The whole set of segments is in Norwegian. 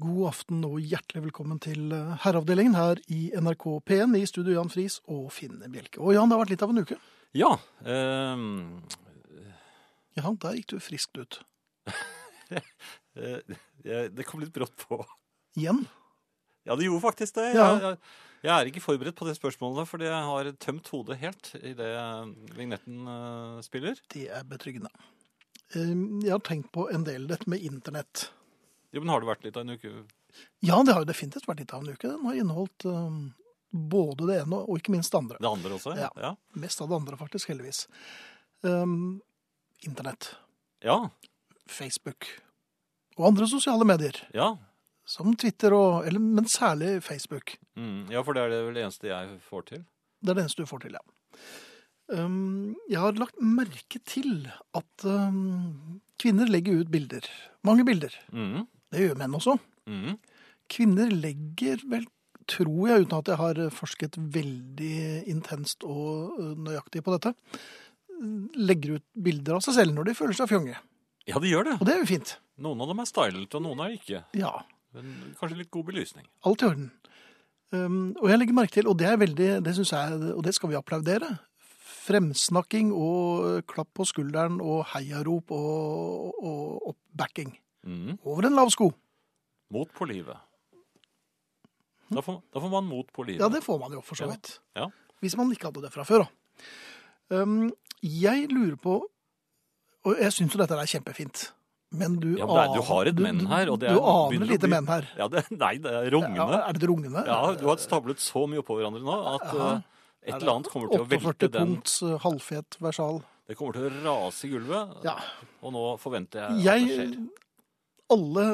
God aften og hjertelig velkommen til eh, Herreavdelingen her i NRK P1 i studio Jan Friis og Finn Bjelke. Og Jan, det har vært litt av en uke. Ja. Um... Ja, der gikk du friskt ut. eh, det kom litt brått på. Igjen. Ja, det gjorde faktisk det. Ja. Jeg, jeg, jeg er ikke forberedt på det spørsmålet, fordi jeg har tømt hodet helt i det vignetten eh, spiller. Det er betryggende. Eh, Jeg har tenkt på en del dette med internett. Jo, men har det vært litt av en uke? Ja, det har jo definitivt vært litt av en uke. Den har inneholdt um, både det ene og ikke minst det andre. Det andre også? Ja. Ja. Mest av det andre, faktisk, heldigvis. Um, internett, Ja. Facebook og andre sosiale medier. ja. Som Twitter, og, eller, men særlig Facebook. Mm, ja, for det er det vel det eneste jeg får til. Det er det eneste du får til, ja. Um, jeg har lagt merke til at um, kvinner legger ut bilder. Mange bilder. Mm, Det gjør menn også. mm. Kvinner legger vel, tror jeg, uten at jeg har forsket veldig intenst og uh, nøyaktig på dette, legger ut bilder av seg selv når de føler seg fjonge. Ja, de gjør det. Og det er jo fint. Noen av dem er stylet, og noen er ikke. Ja, Men kanskje litt god belysning. alt i orden. Um, og jeg legger merke til, og det er veldig, det synes jeg, og det skal vi applaudere, fremsnakking og klapp på skulderen og heiarop og, og oppbacking. Mm. Over en lav sko. Mot på livet. Da får, da får man mot på livet. Ja, det får man jo for så vidt. Ja. Hvis man ikke hadde det fra før, da. Um, jeg lurer på, og jeg synes jo dette er kjempefint, men du Ja, men er- du har et menn her, og det er, Du er- aner lite bli- menn her. Ja, det, nei, det er rungende. Ja, er det rungende? Ja, du har stablet så mye oppå hverandre nå at Ja. eh, et eller annet kommer til å velte 48 den. punkts uh, halvfet versal. Det kommer til å rase i gulvet, Ja. og nå forventer jeg at det Jeg skjer. Alle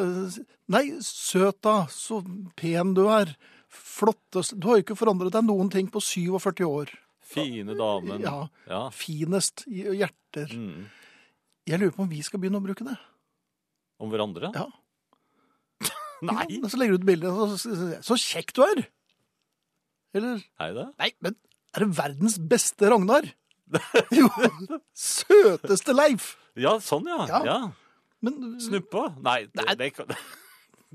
Nei, søt da, så pen du er. Flottest Du har jo ikke forandret deg noen ting på 47 år. Fine damen. Ja. Ja. Finest i hjerter. Mm. Jeg lurer på om vi skal begynne å bruke det. Om hverandre? Ja. Nei, Ja, Så legger du ut bilde så, så, kjekk du er! Eller Nei, det? Nei, men er det verdens beste Ragnar? Jo! Søteste Leif! Ja, sånn ja. Ja. ja. Men Snuppa? Nei, det, Nei. det kan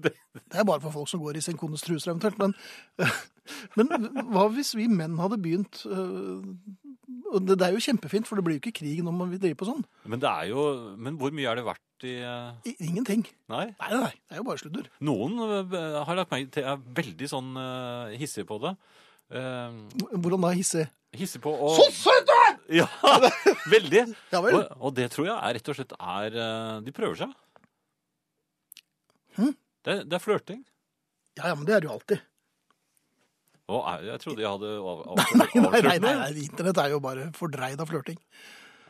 Det er bare for folk som går i sin kones truser eventuelt. Men, men hva hvis vi menn hadde begynt øh, det, det er jo kjempefint, for det blir jo ikke krig når man driver på sånn. Men det er jo Men hvor mye er det verdt i I, ingenting. Nei? Nei, nei, det er jo bare sludder. Noen eh, har lagt meg til er veldig sånn uh, hissig på det. Hvordan da hisse? hissig på å Så søtt! Ja, veldig. Ja vel. Og, og det tror jeg er rett og slett er eh, De prøver seg. Hm? Det, det er flørting. Ja, ja, men det er det jo alltid. Er, jeg trodde jeg hadde av, av, Nei, nei, nei, nei, internett er jo bare fordreid av flørting.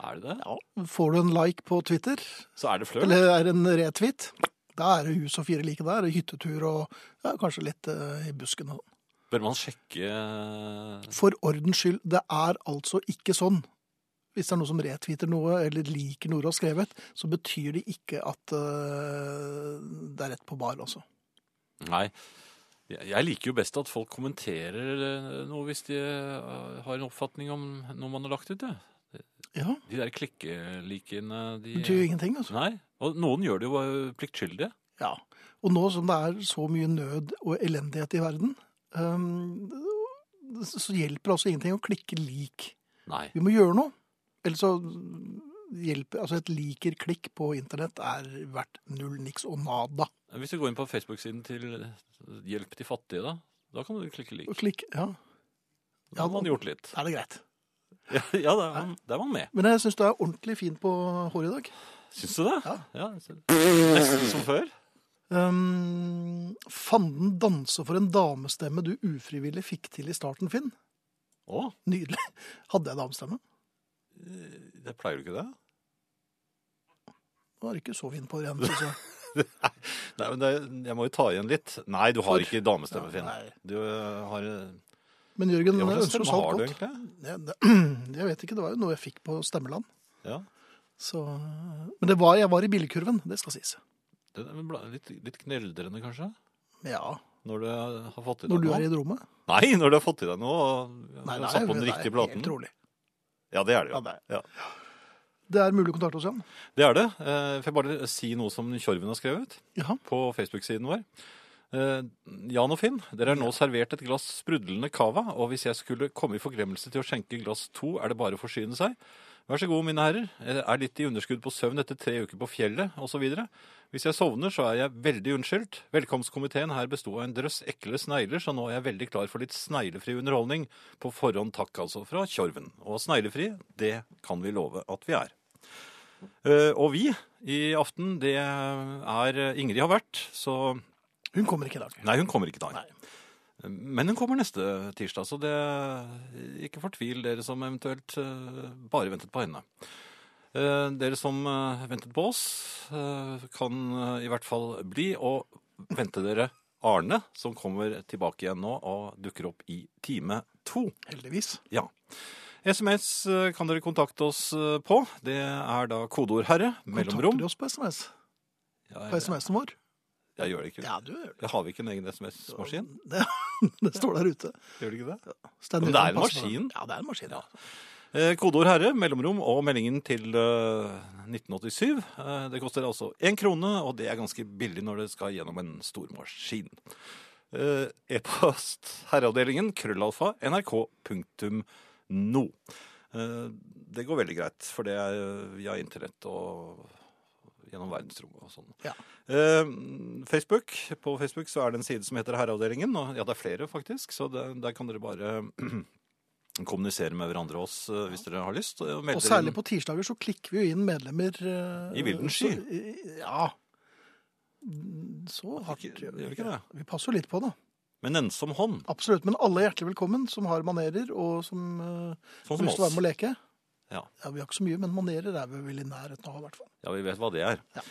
Er det det? Ja. Får du en like på Twitter, Så er det flørt? eller er det en retweet, da er det hus og fire like der, hyttetur og ja, kanskje litt uh, i busken. og sånn. Bør man sjekke eh, For ordens skyld, det er altså ikke sånn. Hvis det er noe som retweeter noe, eller liker noe du har skrevet, så betyr det ikke at uh, det er rett på bar, altså. Nei. Jeg liker jo best at folk kommenterer eh, noe hvis de har en oppfatning om noe man har lagt ut. Ja. Ja, De der klikkelikene de... betyr jo ingenting, altså. Nei. Og noen gjør det jo pliktskyldige. Ja. Og nå som det er så mye nød og elendighet i verden, så hjelper det altså ingenting å klikke lik. Nei. Vi må gjøre noe. Ellers så hjelper Altså, et liker-klikk på internett er verdt null niks og nada. Hvis du går inn på Facebook-siden til Hjelp de fattige, da, da kan du klikke lik. Klikk, ja. Da har man gjort litt. Er det greit. Ja, ja da, er er man med. Men jeg syns du er ordentlig fin på håret i dag. Syns du det? Ja. ja Nesten som før. Um, fanden danse for en damestemme du ufrivillig fikk til i starten, Finn. Å, Nydelig. Hadde jeg damestemme? det pleier du ikke det? Nå er du ikke så fin på det igjen. Nei, men det, jeg må jo ta igjen litt. Nei, du har For- ikke damestemme, Finn. nei. Du eh, har eh, Men Jørgen jeg, ønsker oss alt godt. Jeg, det, jeg vet ikke, det var jo noe jeg fikk på Stemmeland. Ja. Så, men det var, jeg var i bilkurven, det skal sies. Den er litt, litt kneldrende, kanskje? Ja, Når du har fått i deg når du noe? er i rommet. Nei, når du har fått i deg noe og Nei, nei, det satt på den riktige platen. helt rolig. Ja, det er det jo. Ja, det er- Ja. Det er mulig å kontakte oss igjen. Det er det. Eh, Får jeg bare si noe som Tjorven har skrevet Jaha. på Facebook-siden vår. Eh, Jan og Finn, dere er nå servert et glass sprudlende cava, og hvis jeg skulle komme i forglemmelse til å skjenke glass to, er det bare å forsyne seg. Vær så god, mine herrer. Jeg er litt i underskudd på søvn etter tre uker på fjellet, osv. Hvis jeg sovner, så er jeg veldig unnskyldt. Velkomstkomiteen her besto av en drøss ekle snegler, så nå er jeg veldig klar for litt sneglefri underholdning. På forhånd takk, altså, fra Tjorven. Og sneglefri, det kan vi love at vi er. Eh, Og vi i aften, det er Ingrid har vært, så Hun kommer ikke i dag. Nei, hun kommer ikke i dag. Nei. Men hun kommer neste tirsdag, så det ikke fortvil dere som eventuelt eh, bare ventet på henne. Eh, Dere som eh, ventet på oss, kan i hvert fall bli og vente dere Arne, som kommer tilbake igjen nå og dukker opp i time to. Heldigvis. Ja. SMS kan dere kontakte oss på. Det er da kodeord 'herre', mellomrom. Kontakter de oss på SMS? Ja, På SMS-en vår? Jeg gjør det ikke. Ja, du gjør det. Har vi ikke en egen SMS-maskin? Det, det står der ute. Gjør det ikke det? Ja. Men det er en maskin. Ja, det er en maskin. Ja. Eh, Kodeord 'herre', mellomrom og meldingen til eh, 1987. Eh, det koster altså én krone, og det er ganske billig når det skal gjennom en stor maskin. Eh, E-post herreavdelingen krøllalfa nrk.no. Eh, det går veldig greit, for det er eh, via internett og gjennom verdensrommet og sånn. Ja. Eh, Facebook, På Facebook så er det en side som heter Herreavdelingen. Og ja, det er flere, faktisk. Så det, der kan dere bare kommunisere med hverandre og oss eh, hvis dere har lyst. Og, Og særlig på tirsdager så klikker vi jo inn medlemmer eh, I vilden sky. Ja. Så hardt gjør vi ikke det? Vi passer jo litt på det. med nennsom hånd, Absolutt. Men alle er hjertelig velkommen som har manerer, og som uh, sånn har som lyst til å være med og leke. Ja. Ja, Vi har ikke så mye, men manerer er vi vel i nærheten av, i hvert fall. ja, vi vet hva det er. Ja.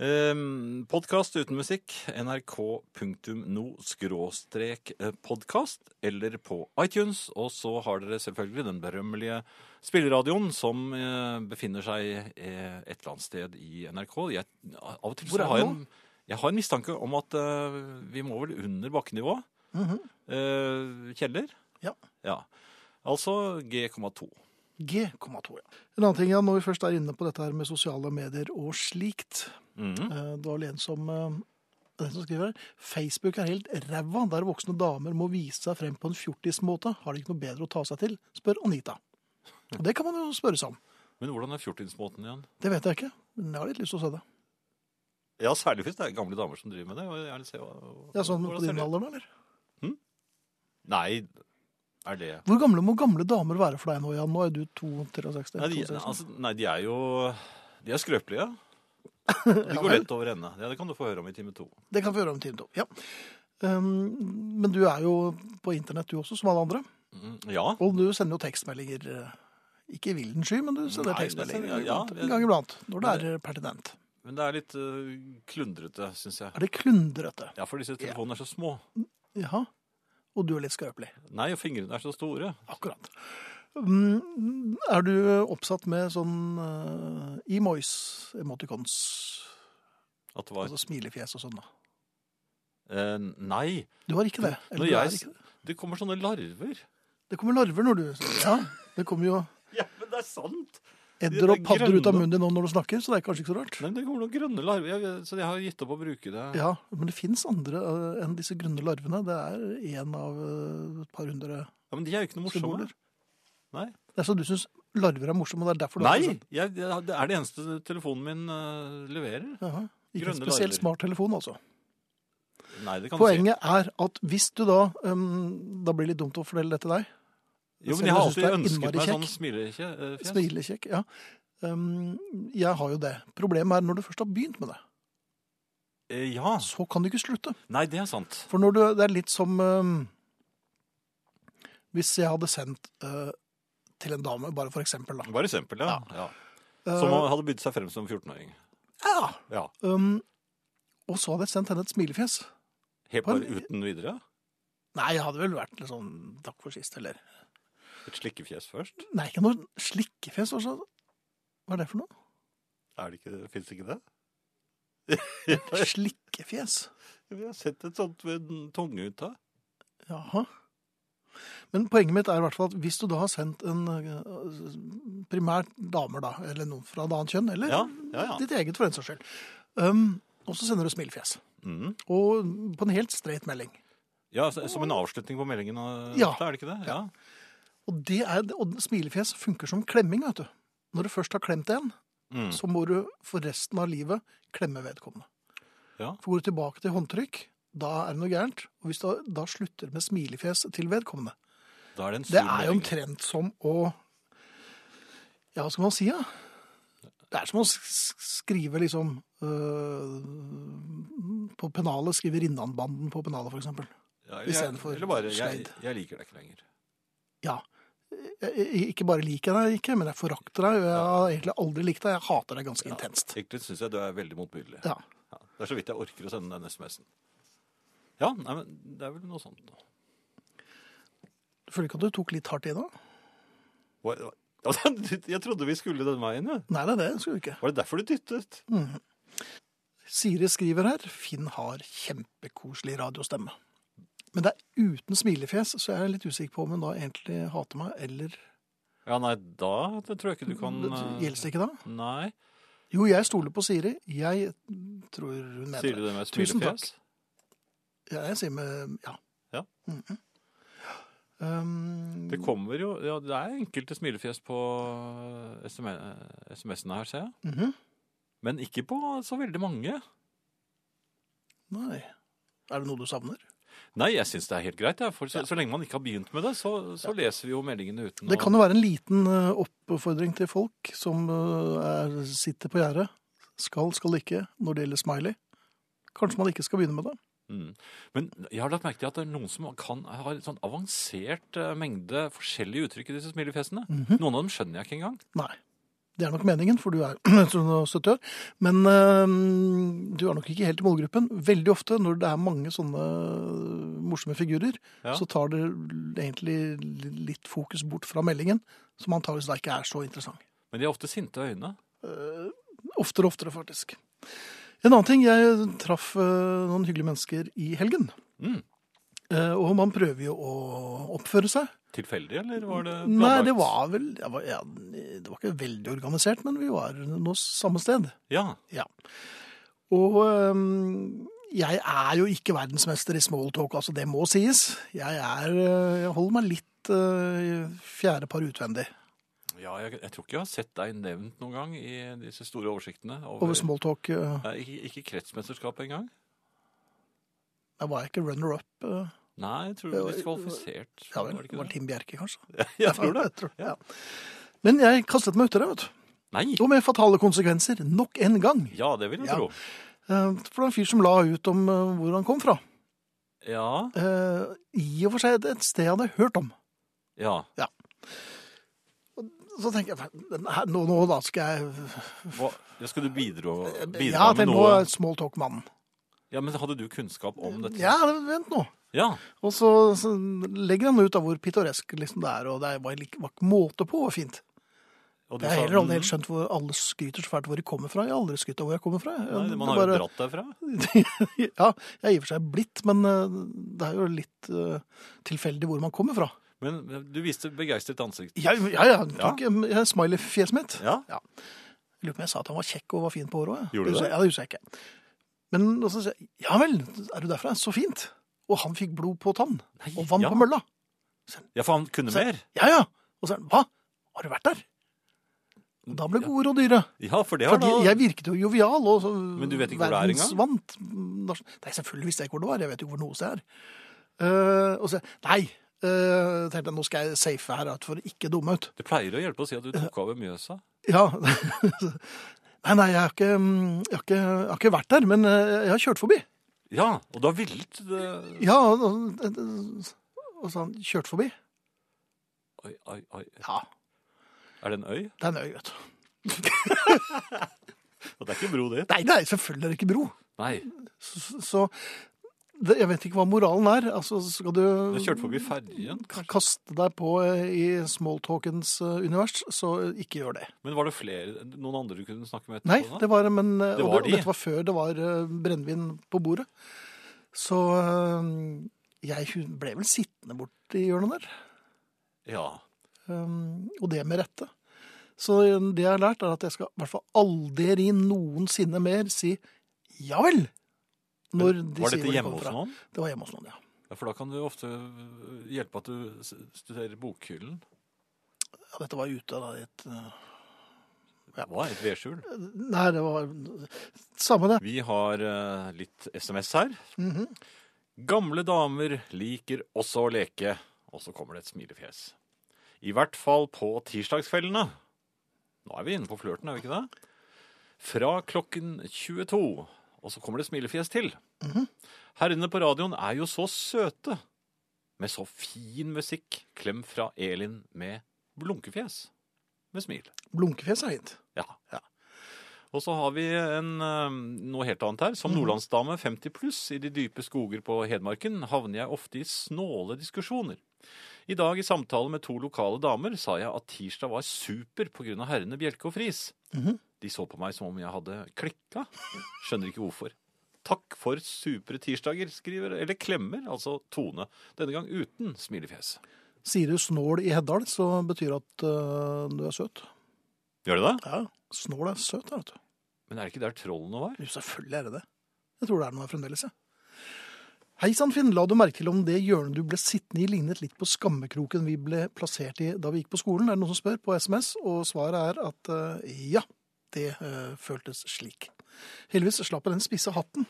Um, podkast uten musikk, nrk.no skråstrek eh, podkast, eller på iTunes. Og så har dere selvfølgelig den berømmelige spilleradioen som eh, befinner seg eh, et eller annet sted i NRK. Jeg, av og til har jeg, en, jeg har en mistanke om at eh, vi må vel under bakkenivå. Mhm. Eh, kjeller? Ja. ja. Altså G,2. G,2, ja. En annen ting, ja, når vi først er inne på dette her med sosiale medier og slikt. mm eh, Det var vel en som, en som skriver her. Facebook er helt ræva, der voksne damer må vise seg frem på en fjortismåte. Har de ikke noe bedre å ta seg til? Spør Anita. Og det kan man jo spørre seg om. Men hvordan er fjortismåten igjen? Det vet jeg ikke, men jeg har litt lyst til å se det. Ja, særlig hvis det er gamle damer som driver med det. jeg vil se hva- Ja, sånn på din alder, eller? Nei, er det Hvor gamle må gamle damer være for deg nå, Jan? Nå er du 2-63. nei de, altså, nei, de er jo De er skrøpelige. De går lett over ende. Ja, Det kan du få høre om i time to. Det kan vi høre om i time to. Ja. Um, men du er jo på internett du også, som alle andre. Mm, Ja. Og du sender jo tekstmeldinger. eh, Ikke i vilden sky, men du sender Nei, tekstmeldinger jeg, ja. en gang iblant. Når det er pertinent. Men det er litt uh, klundrete, syns jeg. Er det klundrete? Ja, for disse telefonene er så små. Jaha. Og du er litt skrøpelig. Nei, og fingrene er så store. Akkurat. Mm, er du oppsatt med sånn uh, emois, emoticons, At det var altså smilefjes og sånn? da? eh, Nei. Du har ikke det? Eller du jeg er ikke det? Det kommer sånne larver. det kommer larver når du Ja, det kommer jo Ja, men det er sant! Edder og er padder ut av munnen din nå når du snakker, så det er kanskje ikke så rart. Nei, det kommer noen grønne larver, jeg, så jeg har gitt opp å bruke det. Ja, men det fins andre uh, enn disse grønne larvene. Det er én av uh, et par hundre Ja, men de er jo ikke noe morsomme. symboler. Nei. Det er så du syns larver er morsomme, og det er derfor du har Nei, sånn- jeg, det er det eneste telefonen min eh, leverer. Jaha. Ikke en Grønne spesielt larver. smart telefon, altså. Nei, det kan Poenget er at hvis du da um, Da blir det litt dumt å fortelle det til deg. Jo, men jeg har alltid ønsket meg sånn smilefjes. Smilekjekk, ja. Um, jeg har jo det. Problemet er når du først har begynt med det, Eh, Ja. så kan du ikke slutte. Nei, det er sant. For når du, det er litt som um, Hvis jeg hadde sendt uh, til en dame, bare for eksempel, da. Bare eksempel, ja. ja. ja. Som hadde bydd seg frem som 14-åring. ja. Ja. Um, og så hadde jeg sendt henne et smilefjes. Helt bare en- uten videre? Nei, jeg hadde vel vært litt sånn takk for sist, eller Et slikkefjes først? Nei, ikke noe slikkefjes. Også. Hva er det for noe? Er det ikke, Fins ikke det? Slikkefjes? Vi har sett et sånt ved tunge ut av. Jaha. Men poenget mitt er i hvert fall at hvis du da har sendt en øh, primært damer, da, eller noen fra et annet kjønn, eller Ja, ja, ja. ditt eget for den saks skyld, um, og så sender du smilefjes. Mm. Og på en helt streit melding. Ja, Som en avslutning på meldingen, Ja. er det ikke det? Ja. Og, det er, og smilefjes funker som klemming, vet du. Når du først har klemt en, Mm. så må du for resten av livet klemme vedkommende. Ja. For går du tilbake til håndtrykk, da er det noe gærent. Og hvis du da slutter med smilefjes til vedkommende, er det en det er jo omtrent som å Ja, hva skal man si, da? Det er som å skrive liksom øh, På pennalet, skrive Rinnanbanden på pennalet, for eksempel. Ja, istedenfor Eller bare jeg, jeg liker deg ikke lenger. Ja. Jeg, jeg, ikke bare liker jeg deg ikke, men jeg forakter deg. Jeg har egentlig aldri likt deg. Jeg hater deg ganske intenst. Egentlig syns jeg du er veldig motbydelig. Ja. Ja, det er så vidt jeg orker å sende den SMS-en. Ja, nei, men det er vel noe sånt. Du føler ikke at du tok litt hardt i da? Hva- Jeg trodde vi skulle den veien, ja. Nei, er det skulle du ikke. Var det derfor du dyttet? Siri skriver her Finn har kjempekoselig radiostemme. Men det er uten smilefjes, så jeg er litt usikker på om hun da egentlig hater meg, eller Ja, nei, da det tror jeg ikke du kan eh, Gjelder det ikke da? Nei. Jo, jeg stoler på Siri. Jeg tror hun mener Sier du det med smilefjes? Tusen takk. Ja, jeg sier med ja. Ja. Mhm. Um, Det kommer jo Ja, det er enkelte smilefjes på SMS-ene her, ser jeg. mhm. Men ikke på så veldig mange. Nei. Er det noe du savner? Nei, jeg syns det er helt greit. Ja. For så, så lenge man ikke har begynt med det, så, så leser vi jo meldingene uten Det kan jo være en liten eh, oppfordring til folk som eh, er, sitter på gjerdet. Skal, skal ikke, når det gjelder smiley. Kanskje man ikke skal begynne med det. Mm. Men jeg har lagt merke til at det er noen som kan ha en sånn avansert eh, mengde forskjellige uttrykk i disse smilefjesene. Mhm. Noen av dem skjønner jeg ikke engang. Nei. Det er nok meningen, for du er 70 år. Men eh, du er nok ikke helt i målgruppen. Veldig ofte når det er mange sånne morsomme figurer, Ja. så tar det egentlig litt fokus bort fra meldingen, som antakeligvis da ikke er så interessant. Men de har ofte sinte øyne. Oftere og oftere, faktisk. En annen ting, jeg traff uh, noen hyggelige mennesker i helgen. Mm. Uh, og man prøver jo å oppføre seg. Tilfeldig, eller var det Nei, planlagt? det var vel ja, ja, Det var ikke veldig organisert, men vi var nå samme sted. Ja. Ja. Og øhm, jeg er jo ikke verdensmester i smalltalk, altså det må sies. Jeg, er, øh, jeg holder meg litt øh, fjerde par utvendig ja jeg, jeg tror ikke jeg har sett deg nevnt noen gang i disse store oversiktene. Over, over smalltalk. Uh, ikke, ikke kretsmesterskapet engang. Jeg var ikke runner-up. øh. Nei, jeg tror det var diskvalifisert. Ja vel, Var det var? Tim Bjerke, kanskje. Jeg tror det. Jeg tror, ja. Men jeg kastet meg uti det, vet du. Nei. Og med fatale konsekvenser, nok en gang. Ja, det vil jeg Ja. tro. Eh, For det var en fyr som la ut om øh, hvor han kom fra. Ja, Eh, I og for seg et- sted jeg hadde hørt om. ja. ja. Så tenker jeg, nå, nå da skal jeg Hva, ja skal du bidra, Ja, bidra ja, med nå noe? er smalltalk-mannen. Ja, men hadde du kunnskap om dette? Ja, vent nå. Ja. Og så, så legger han ut av hvor pittoresk liksom det er, og det var ikke, måte på hvor fint. Og Jeg har heller aldri helt skjønt hvor alle skryter så fælt hvor de kommer fra. Jeg har aldri skrytt av hvor jeg kommer fra. Nei, man har har jo dratt derfra. ja, jeg er i og for seg blitt, men eh, det er jo litt eh, tilfeldig hvor man kommer fra. Men du viste begeistret ansikt. Ja, ja, ja, tok ja. smiley-fjeset mitt. Ja. Jeg lurer på om jeg sa at han var kjekk og var fin på håret òg. Ja, det husker jeg ikke. Men så sier jeg ja vel, er du derfra? Så fint. Og han fikk blod på tann. Nei, Og vann ja. på mølla. Ja, for han kunne Så- mer. Ja, ja. Og så hva? Har du vært der? Og Da ble gode råd dyre. Ja, for det har For da... jeg virket jo jovial. Og så Men du vet ikke hvor det er engang? Nei, selvfølgelig visste jeg ikke hvor det var. Jeg vet jo hvor noe sted er. Uh, og så, nei, uh, tenkte jeg, nå skal jeg safe her for å ikke dumme ut. Det pleier å hjelpe å si at du tok over Mjøsa. Ja. nei, nei, jeg har, ikke, mm, jeg, har ikke, jeg har ikke vært der, men eh, jeg har kjørt forbi. Ja, og har villet det... Ja, og, og, og så han kjørte forbi. Oi, oi, oi. Ja, Er det en øy? det er en øy, vet du. Og det er ikke bro det? Nei, nei, selvfølgelig er det ikke bro. Nei, Så, så det, jeg vet ikke hva moralen er. Altså, skal du du kjørt forbi fergen. kaste deg på i smalltalkens eh, univers, så ikke gjør det. Men var det flere, noen andre du kunne snakke med etterpå? Nei, det var, men, eh, Det var det, de. dette var før det var eh, brennevin på bordet. Så jeg ble vel sittende borti hjørnet der. Ja. Um, og det med rette. Så det jeg har lært, er at jeg skal i hvert fall aldri noensinne mer si Ja vel! Når de Var dette hjemme hos noen? Det var hjemme hos noen, ja. Ja, For da kan du ofte hjelpe at du studerer bokhyllen. ja. Dette var ute da i et eh, Ja. Hva? Et vedskjul? Nei, det var Samme det. Vi har uh, litt SMS her. Mhm. Gamle damer liker også å leke. Og så kommer det et smilefjes. I hvert fall på tirsdagskveldene. Nå er vi inne på flørten, er vi ikke det? Fra klokken 22. Og så kommer det smilefjes til. Her Herrene på radioen er jo så søte. Med så fin musikk. Klem fra Elin med blunkefjes. Med smil. Blunkefjes er fint. Ja. Ja. Og så har vi en, eh, noe helt annet her. Som Mhm. nordlandsdame 50 pluss i de dype skoger på Hedmarken havner jeg ofte i snåle diskusjoner. I dag i samtale med to lokale damer sa jeg at tirsdag var super pga. herrene Bjelke og Friis. Mhm. De så på meg som om jeg hadde klikka. Skjønner ikke hvorfor. Takk for supre tirsdager, skriver Eller klemmer, altså Tone. Denne gang uten smilefjes. Sier du snål i Heddal, så betyr det at uh, du er søt. Gjør det det? Ja, snål er søt, vet du. Men er det ikke der trollene var? Jo, selvfølgelig er det det. Jeg tror det er noe fremdeles, jeg. Hei sann, Finn. La du merke til om det hjørnet du ble sittende i, lignet litt på skammekroken vi ble plassert i da vi gikk på skolen? Er det noen som spør på SMS? Og svaret er at uh, ja, det uh, føltes slik. Heldigvis slapp jeg den spisse hatten.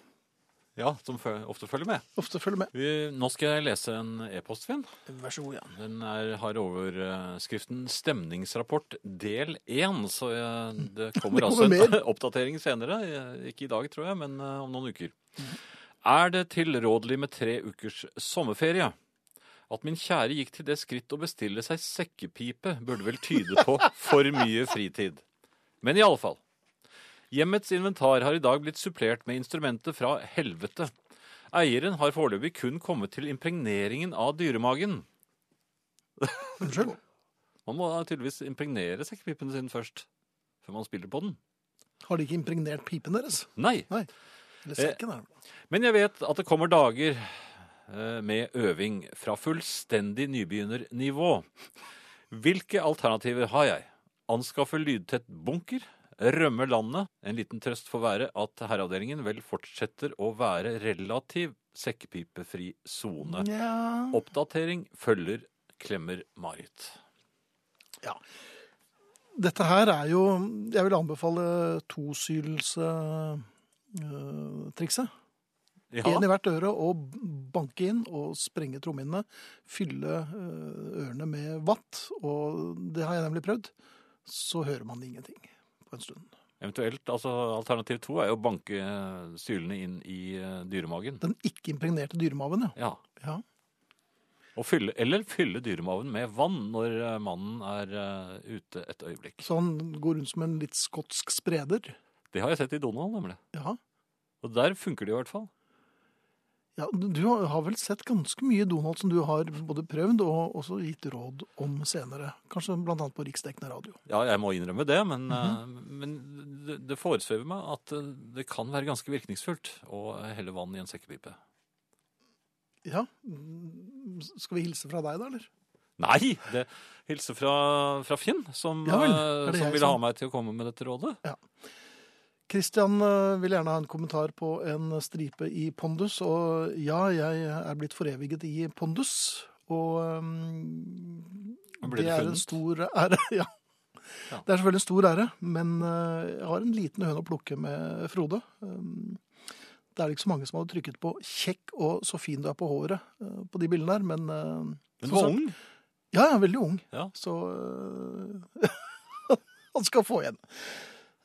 Ja, som ofte følger med. Ofte følger med. Vi, nå skal jeg lese en e-post, Finn. Vær så god, ja. Den er, har overskriften 'Stemningsrapport del 1'. Så jeg, det kommer Det altså kommer en oppdatering senere. Eh, Ikke i dag, tror jeg, men eh, om noen uker. Er det tilrådelig med tre ukers sommerferie? At min kjære gikk til det skritt å bestille seg sekkepipe, burde vel tyde på for mye fritid. Men i alle fall. Hjemmets inventar har i dag blitt supplert med instrumenter fra helvete. Eieren har foreløpig kun kommet til impregneringen av dyremagen. Unnskyld. Man må tydeligvis impregnere sekkepipen sin først, før man spiller på den. Har de ikke impregnert pipen deres? Nei, Eller sekken? eh, men jeg vet at det kommer dager eh, med øving fra fullstendig nybegynnernivå. Hvilke alternativer har jeg? Anskaffe lydtett bunker? Rømme landet? En liten trøst får være at herreavdelingen vel fortsetter å være relativ sekkepipefri sone. Ja. Oppdatering følger Klemmer Marit. Ja. Dette her er jo Jeg vil anbefale tosylstrikset. Ja, Én i hvert øre og banke inn og sprenge trommehinnene. Fylle øh, ørene med vatt. Og det har jeg nemlig prøvd. Så hører man ingenting på en stund. eventuelt, altså Alternativ to er jo å banke eh, sylene inn i eh, dyremagen. Den ikke-impregnerte dyremaven, ja. Ja. ja. Og fylle, eller fylle dyremaven med vann når eh, mannen er eh, ute et øyeblikk. Så han går rundt som en litt skotsk spreder. Det har jeg sett i Donald, nemlig. Ja. Og der funker det i hvert fall. ja. Du har vel sett ganske mye Donald som du har både prøvd og også gitt råd om senere. Kanskje annet på riksdekkende radio. Ja, jeg må innrømme det, men, eh, men det, det foresvever meg at eh, det kan være ganske virkningsfullt å helle vann i en sekkepipe. Ja. Mm, Skal vi hilse fra deg, da, eller? Nei! Det Hilse fra, fra Finn, som, Ja vel, eh, som ville som- ha meg til å komme med dette rådet. Kristian eh, vil gjerne ha en kommentar på en stripe i pondus. Og ja, jeg er blitt foreviget i pondus. Og um, det det er en stor ære. Ja. Ja. Det er selvfølgelig en stor ære, men eh, jeg har en liten høne å plukke med Frode. Um, det er ikke så mange som hadde trykket på 'kjekk og så fin du er på håret' eh, på de bildene der, men Men du var ung. Ja, jeg er veldig ung. Ja. Så han skal få igjen.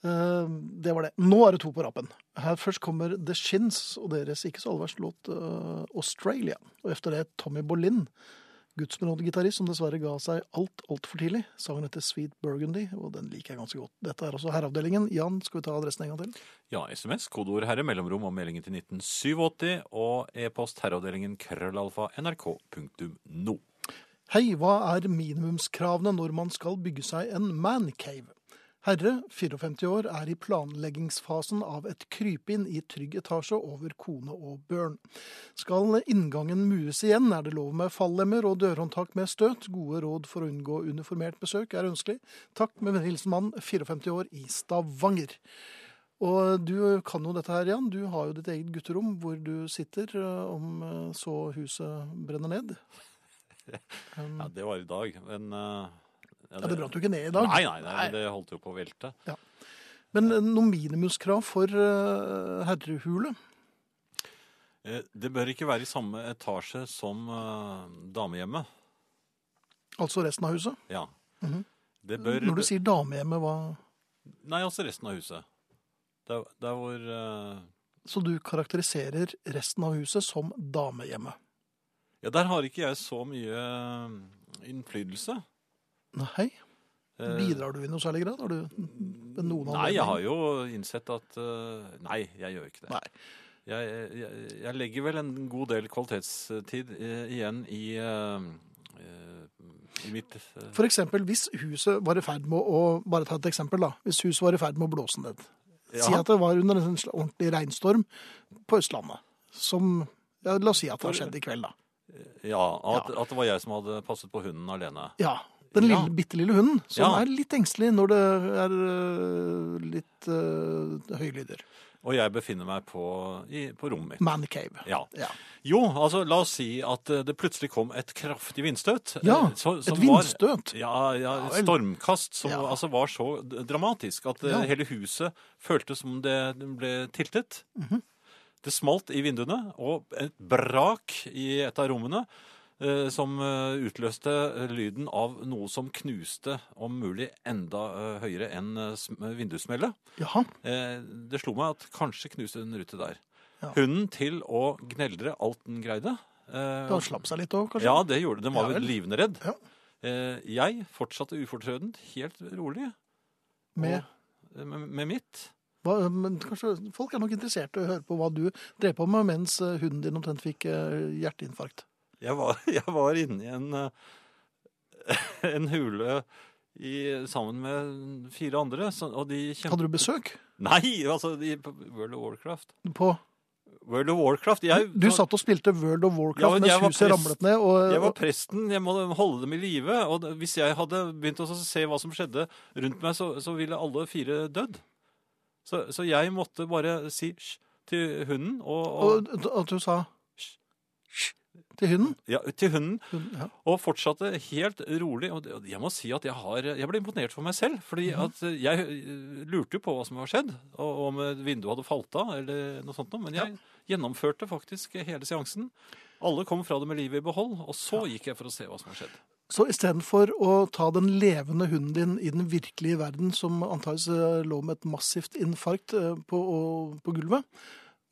Eh, det var det. Nå er det to på rappen. Her først kommer The Shins og deres ikke så aller verste låt øh, 'Australia'. Og efter det Tommy Bolin, gudsbenådet gitarist som dessverre ga seg alt altfor tidlig. Sangen heter 'Sweet Burgundy', og den liker jeg ganske godt. Dette er også Herreavdelingen. Jan, skal vi ta adressen en gang til? Ja, SMS, kodeord herre, mellomrom og meldingen til 1987, og e-post herreavdelingen krøllalfa nrk.no. Hei, hva er minimumskravene når man skal bygge seg en mancave? Herre, 54 år, er i planleggingsfasen av et krypinn i trygg etasje over kone og børn. Skal inngangen mues igjen, er det lov med fallemmer og dørhåndtak med støt. Gode råd for å unngå uniformert besøk er ønskelig. Takk med hilsen mann, 54 år, i Stavanger. Og du kan jo dette her, Jan. Du har jo ditt eget gutterom hvor du sitter eh, om eh, så huset brenner ned. Ja, det var i dag, men eh, ja, det brant jo ikke ned i dag. Nei, nei, nei, det holdt jo på å velte. Men eh, noen minimumskrav for uh, herrehule? Eh, Det bør ikke være i samme etasje som uh, damehjemmet. Altså resten av huset? Ja. Mhm. Det bør Når du sier damehjemmet, hva Nei, altså resten av huset. Der, der hvor uh... Så du karakteriserer resten av huset som damehjemmet? Ja, der har ikke jeg så mye innflytelse. Nei. Eh, Bidrar du i noe særlig grad? Har du noen anledning? Nei, jeg har jo innsett at eh, Nei, jeg gjør ikke det. Nei. Jeg, jeg, jeg legger vel en god del kvalitetstid eh, igjen i, i mitt For eksempel hvis huset var i ferd med å Bare ta et eksempel, da. Hvis huset var i ferd med å blåse ned. Si at det var under en ordentlig regnstorm på Østlandet. Som ja, La oss si at det har skjedd i kveld, da. ja, at, at det var jeg som hadde passet på hunden alene. Ja. Den Ja. lille, bitte lille hunden som Ja. er litt engstelig når det er øh, litt øh, høye lyder. Og jeg befinner meg på, i, på rommet mitt. Man cave. Ja. Ja. Jo, altså la oss si at eh, det plutselig kom et kraftig vindstøt. Ja, eh, så- som Et var- vindstøt. Ja, ja, Ja, et vel. stormkast som Ja. altså var så d- dramatisk at eh, Ja. hele huset føltes som det ble tiltet. Mhm. Det smalt i vinduene, og et brak i et av rommene som eh, utløste eh, lyden av noe som knuste, om mulig enda eh, høyere enn vindussmellet. Jaha. Eh, det slo meg at kanskje knuste en rute der. Ja. Hunden til å gneldre alt den greide. Den slapp seg litt òg, kanskje? ja, det gjorde det. Den var Ja vel livende redd. Ja. Eh, jeg fortsatte ufortrødent, helt rolig, Med, og, eh, med, med mitt. hva, men kanskje Folk er nok interessert i å høre på hva du drev på med mens hunden din omtrent fikk hjerteinfarkt. Jeg var, jeg var inne i en, eh, en hule i, sammen med fire andre, og de kjempet Hadde du besøk Nei, altså de, World of Warcraft. på World of Warcraft. Jeg, Du satt og spilte World of Warcraft ja, mens huset prest- ramlet ned, og, Jeg var presten, jeg må holde dem i live. Og hvis jeg hadde begynt å se hva som skjedde rundt meg, så, så ville alle fire dødd. Så, så jeg måtte bare si hysj til hunden, og, og, og at du sa «Hysj» til hunden. ja, til hunden, Hun- Ja. og fortsatte helt rolig. Og jeg må si at jeg, har, jeg ble imponert for meg selv, fordi mm. at jeg eh, lurte jo på hva som var skjedd, og om vinduet hadde falt av, eller noe sånt, men jeg gjennomførte faktisk hele seansen. Alle kom fra det med livet i behold, og så gikk jeg for å se hva som har skjedd. Så istedenfor å ta den levende hunden din i den virkelige verden, som antageligvis eh, lå med et massivt infarkt eh, på, på gulvet,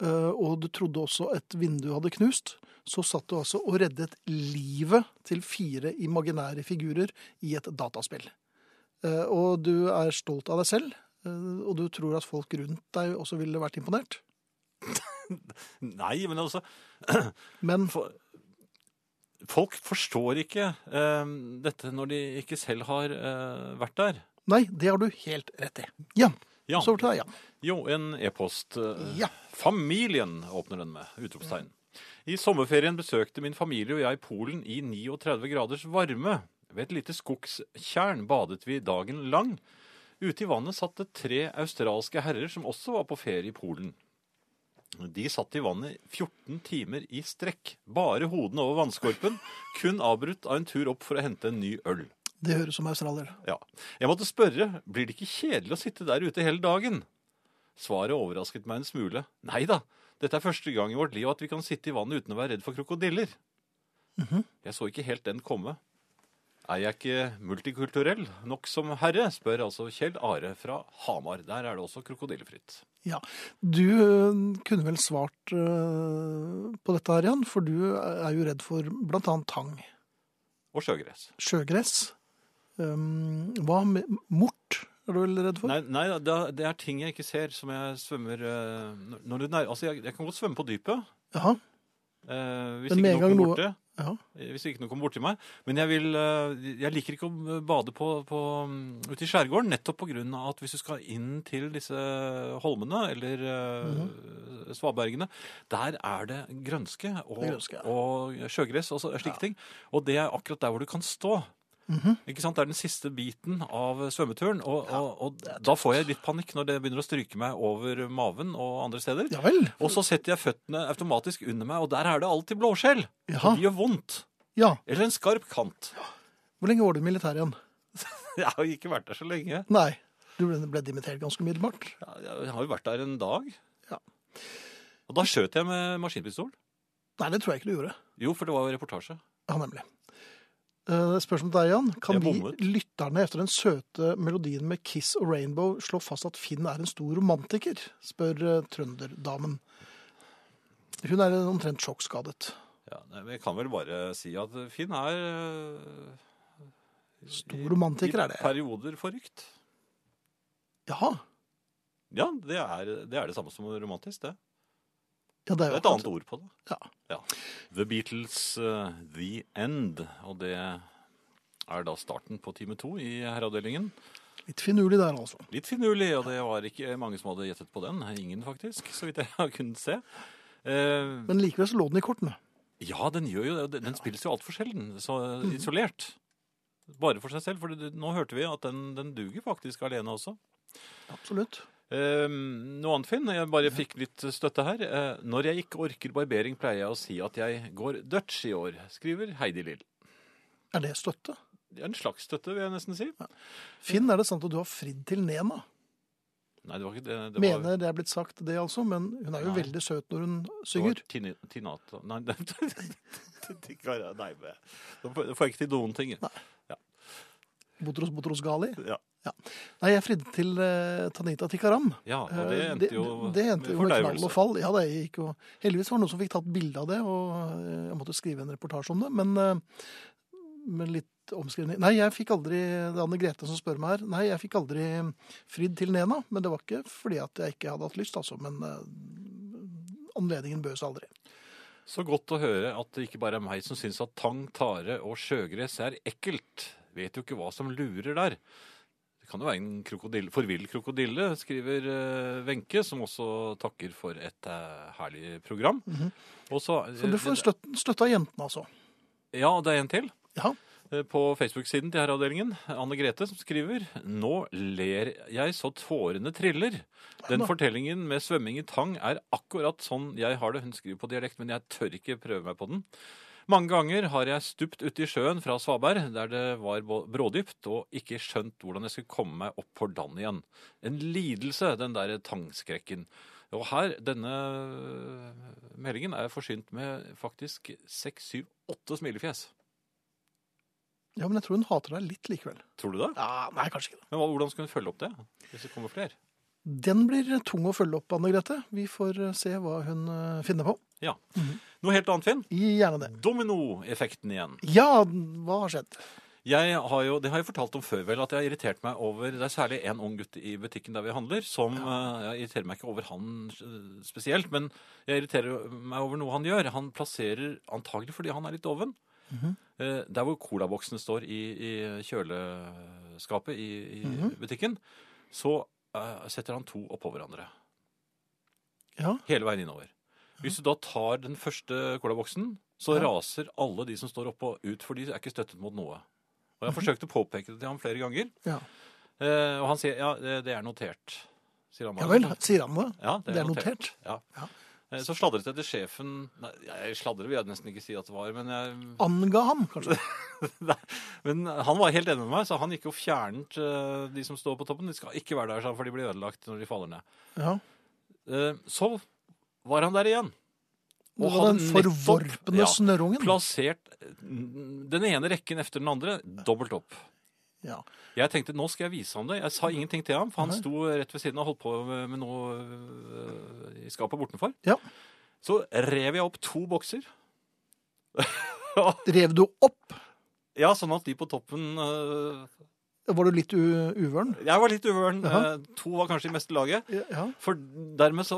og du trodde også et vindu hadde knust, så satt du altså og reddet livet til fire imaginære figurer i et dataspill. Eh, Og du er stolt av deg selv, eh, og du tror at folk rundt deg også ville vært imponert. Nei, men altså Men Folk forstår ikke eh, dette når de ikke selv har uh, vært der. nei, det har du helt rett i. Ja, Ja, så til deg, Jan. Jo, en e-post. eh, Ja. Familien åpner den med. Utropstegn. I sommerferien besøkte min familie og jeg Polen i 39 graders varme. Ved et lite skogstjern badet vi dagen lang. Ute i vannet satt det tre australske herrer som også var på ferie i Polen. De satt i vannet 14 timer i strekk, bare hodene over vannskorpen, kun avbrutt av en tur opp for å hente en ny øl. Det høres som australier. Ja. Jeg måtte spørre, blir det ikke kjedelig å sitte der ute hele dagen? Svaret overrasket meg en smule. Nei da, dette er første gang i vårt liv at vi kan sitte i vannet uten å være redd for krokodiller. Jeg så ikke helt den komme. Er jeg ikke multikulturell nok som herre, spør altså Kjell Are fra Hamar. Der er det også krokodillefritt. Ja, Du øh, kunne vel svart øh, på dette her, Jan, for du er jo redd for annet tang, Og sjøgress. sjøgress. Um, hva med mort er du vel redd for? Nei, nei det, det er ting jeg ikke ser som jeg svømmer eh, når- du nær, Altså, jeg, jeg kan godt svømme på dypet. Jaha, eh, hvis ikke noe noe- Borte, ja. Hvis ikke noe kommer borti meg. Men jeg, vil, eh, jeg liker ikke å bade på, på, mm, ute i skjærgården, nettopp på grunn av at hvis du skal inn til disse holmene, eller uh, svabergene, der er det grønske og, Det er grønske, ja. og sjøgress og slike ja. ting. Og det er akkurat der hvor du kan stå. Ikke sant? Det er den siste biten av svømmeturen, og, og, og da får jeg litt panikk når det begynner å stryke meg over maven og andre steder. Ja. Og så setter jeg føttene automatisk under meg, og der er det alltid blåskjell. Ja. Og de gjør vondt. Ja. Eller en skarp kant. Hvor lenge var du i militæret igjen? Jeg har ikke vært der så lenge. Nei. Du ble, ble dimittert ganske umiddelbart. Ja, Jeg har jo vært der en dag. Ja. Og da skjøt jeg med maskinpistol. Nei, det tror jeg ikke du gjorde. Jo, for det var jo reportasje. Ja, nemlig. Eh, Spørsmål til deg, Jan. Kan vi lytterne etter den søte melodien med Kiss og Rainbow slå fast at Finn er en stor romantiker? spør eh, trønderdamen. Hun er omtrent sjokkskadet. Ja, jeg kan vel bare si at Finn er uh, Stor romantiker er det. I perioder forrykt. Jaha. Ja, det er, det er det samme som romantisk, det. Ja, det er jo et annet ord på det. Ja. The Beatles, uh, The End. Og det er da starten på time to i herreavdelingen. Litt finurlig der, altså. Litt finurlig, og det var ikke mange som hadde gjettet på den. Ingen, faktisk, så vidt jeg har kunnet se. Uh, Men likevel så lå den i kortene. ja, den gjør jo det. Den spilles jo altfor sjelden, så Mhm. isolert. Bare for seg selv, for det, nå hørte vi at den, den duger faktisk alene også. Absolutt. Eh, noe annet, Finn. Jeg bare fikk litt støtte her. Eh, når jeg ikke orker barbering, pleier jeg å si at jeg går Dutch i år, skriver Heidi Lill. Er det støtte? En slags støtte, vil jeg nesten si. Finn, er det sant at du har fridd til Nena? Nei, det var ikke det. det Mener det er blitt sagt det, altså, men hun er jo Nei. veldig søt når hun synger. Det var Tinata Nei, det, det, det, nei men- får jeg ikke til noen ting. Botros Botros Gali. Ja. Nei, jeg fridde til uh, Tanita Tikaram. ja, og det Eh, endte jo det, det endte jo med knall og fall. Ja, det gikk jo Heldigvis var det noen som fikk tatt bilde av det, og uh, jeg måtte skrive en reportasje om det. Men uh, med litt omskrivning Nei, jeg fikk aldri Det er Anne Grete som spør meg her. Nei, jeg fikk aldri fridd til Nena. Men det var ikke fordi at jeg ikke hadde hatt lyst, altså. Men anledningen bød seg aldri. Så godt å høre at det ikke bare er meg som syns at tang, tare og sjøgress er ekkelt. Vet jo ikke hva som lurer der. Det kan jo være en krokodille, forvill krokodille, skriver eh, Wenche, som også takker for et eh, herlig program. Og så, Så du får støtte, støtte av jentene, altså. Ja, det er en til. Ja. Eh, På Facebook-siden til herreavdelingen, Anne Grete, som skriver Nå ler jeg så tårene triller. Den fortellingen med svømming i tang er akkurat sånn jeg har det. Hun skriver på dialekt, men jeg tør ikke prøve meg på den. Mange ganger har jeg stupt uti i sjøen fra Svaberg, der det var brådypt, og ikke skjønt hvordan jeg skulle komme meg opp på land igjen. En lidelse, den der tangskrekken. Og her, denne meldingen er forsynt med faktisk seks, syv, åtte smilefjes. ja, men jeg tror hun hater deg litt likevel. Tror du det? Ja, Nei, kanskje ikke det. Men hvordan skal hun følge opp det? Hvis det kommer flere? Den blir tung å følge opp, Anne Grete. Vi får eh, se hva hun eh, finner på. Ja. Noe helt annet, Finn. Gjerne det. Dominoeffekten igjen. Ja, hva har skjedd? Jeg har jo, det har jeg fortalt om før, vel, at jeg har irritert meg over Det er særlig en ung gutt i butikken der vi handler, som eh, Jeg irriterer meg ikke over han eh, spesielt, men jeg irriterer meg over noe han gjør. Han plasserer, antagelig fordi han er litt doven, eh, der hvor colaboksene står i, i kjøleskapet i, i butikken, så uh, setter han to oppå hverandre. Ja, Hele veien innover. Hvis du da tar den første colaboksen, så Ja. raser alle de som står oppå ut, for de er ikke støttet mot noe. Og jeg har forsøkt å påpeke det til ham flere ganger, ja. eh, og han sier ja, det det er notert. Sier han ja vel, sier han det? Ja, Det er notert. Ja. Ja. Eh, Så sladret jeg til sjefen Nei, jeg sladret vil jeg nesten ikke si at det var, men, jeg, Anga ham, kanskje? Nei, men han var helt enig med meg, så han gikk og fjernet eh, de som står på toppen. De skal ikke være der, sa han, for de blir ødelagt når de faller ned. Ja. Eh, Så var han der igjen. Og hadde den nettopp- forvorpne ja, snørrungen. Plassert den ene rekken efter den andre, dobbelt opp. Ja. Jeg tenkte nå skal jeg vise ham det. Jeg sa ingenting til ham, for han Nei. sto rett ved siden og holdt på med, noe øh, i skapet bortenfor. Ja. Så rev jeg opp to bokser. Rev du opp? ja, sånn at de på toppen øh, Var du litt uvøren? Jeg var litt uvøren. Jaha. Eh, To var kanskje i meste laget. Ja. For dermed så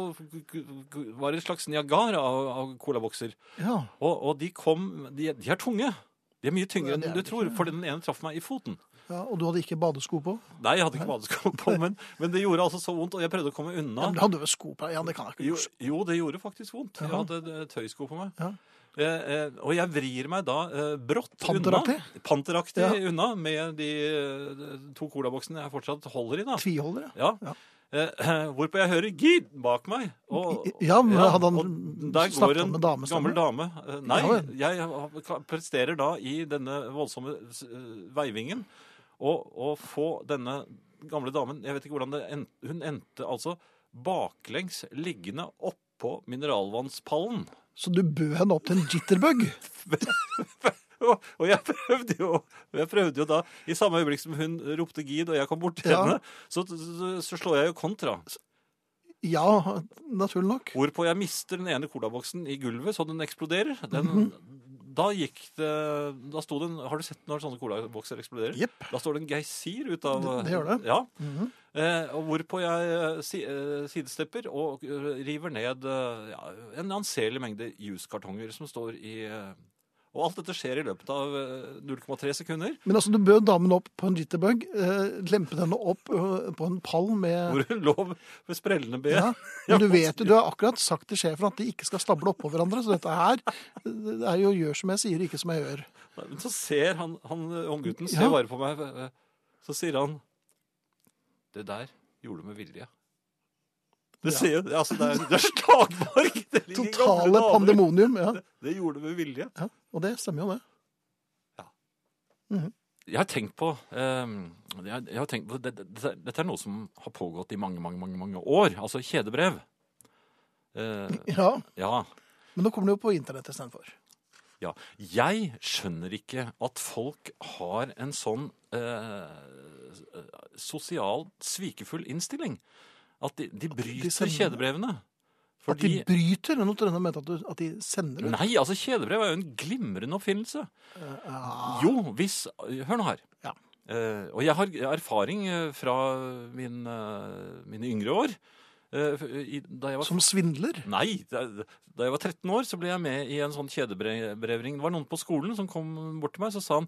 var det et slags Niagar av, av colabokser. ja. Og, og de kom de, de er tunge. De er mye tyngre enn du tror, for den ene traff meg i foten. ja. Og du hadde ikke badesko på? Nei, jeg hadde ikke badesko på, men, men det gjorde altså så vondt, og jeg prøvde å komme Ja, unna. men du hadde vel sko på deg? Ja, det kan jeg ikke Jo, huske. jo, det gjorde faktisk vondt. Jeg hadde eh, tøysko på meg. Ja. Eh, eh, og jeg vrir meg da eh, brått Panteraktig? unna. Panteraktig Ja. unna med de to colaboksene jeg fortsatt holder i. da. Tviholder, ja. Ja. Ja. Eh, hvorpå jeg hører Gid bak meg. Og, Ja, men hadde han der går en gammel dame. Nei, jeg presterer da i denne voldsomme veivingen å få denne gamle damen Jeg vet ikke hvordan det endte. Hun endte altså baklengs liggende oppå mineralvannspallen. Så du bød henne opp til en jitterbug? Og, og jeg prøvde jo jeg prøvde jo da, i samme øyeblikk som hun ropte gid, og jeg kom bort til Ja. henne, så, så, så slår jeg jo kontra. Ja, naturlig nok. Hvorpå jeg mister den ene colaboksen i gulvet, så den eksploderer. Den, Mhm. Da gikk det Da sto det en Har du sett når sånne colabokser eksploderer? Yep. Da står det en geysir ut av Det- det gjør det. Ja. Mhm. Eh, og hvorpå jeg eh, si, eh, sidestepper og eh, river ned eh, ja, en anselig mengde juskartonger som står i eh, Og alt dette skjer i løpet av eh, 0,3 sekunder. Men altså, du bød damen opp på en jitterbug, eh, lempet henne opp eh, på en pall med Hvor hun lå med sprellende ben. ja. Men du vet jo, du har akkurat sagt til sjefen at de ikke skal stable oppå hverandre, så dette her det er jo gjør som jeg sier, ikke som jeg gjør. Men så ser han, han unggutten ser Ja. bare på meg, eh, så sier han Det der gjorde du med vilje. Det, Ja. sier, altså, det, er, det er slagmark! Det Totale pandemonium. Ja. Det gjorde du med vilje. ja. Og det stemmer jo, det. Jeg har tenkt på, eh, jeg, har tenkt på det, det, det, Dette er noe som har pågått i mange, mange, mange, mange år. Altså kjedebrev. Eh, Ja, ja. Men nå kommer det jo på internett istedenfor. Ja. Jeg skjønner ikke at folk har en sånn eh, sosial, svikefull innstilling. At de, de bryter sender- kjedebrevene. At de bryter? den jeg mente at, at de sender ut. Nei, altså kjedebrev er jo en glimrende oppfinnelse. Ja. Jo, hvis Hør nå her. Ja. Uh, og jeg har erfaring eh, fra min, mine yngre år. I, da jeg var Som svindler? Nei, da, da jeg var 13 år, så ble jeg med i en sånn kjedebrevring. Det var noen på skolen som kom bort til meg så sa han,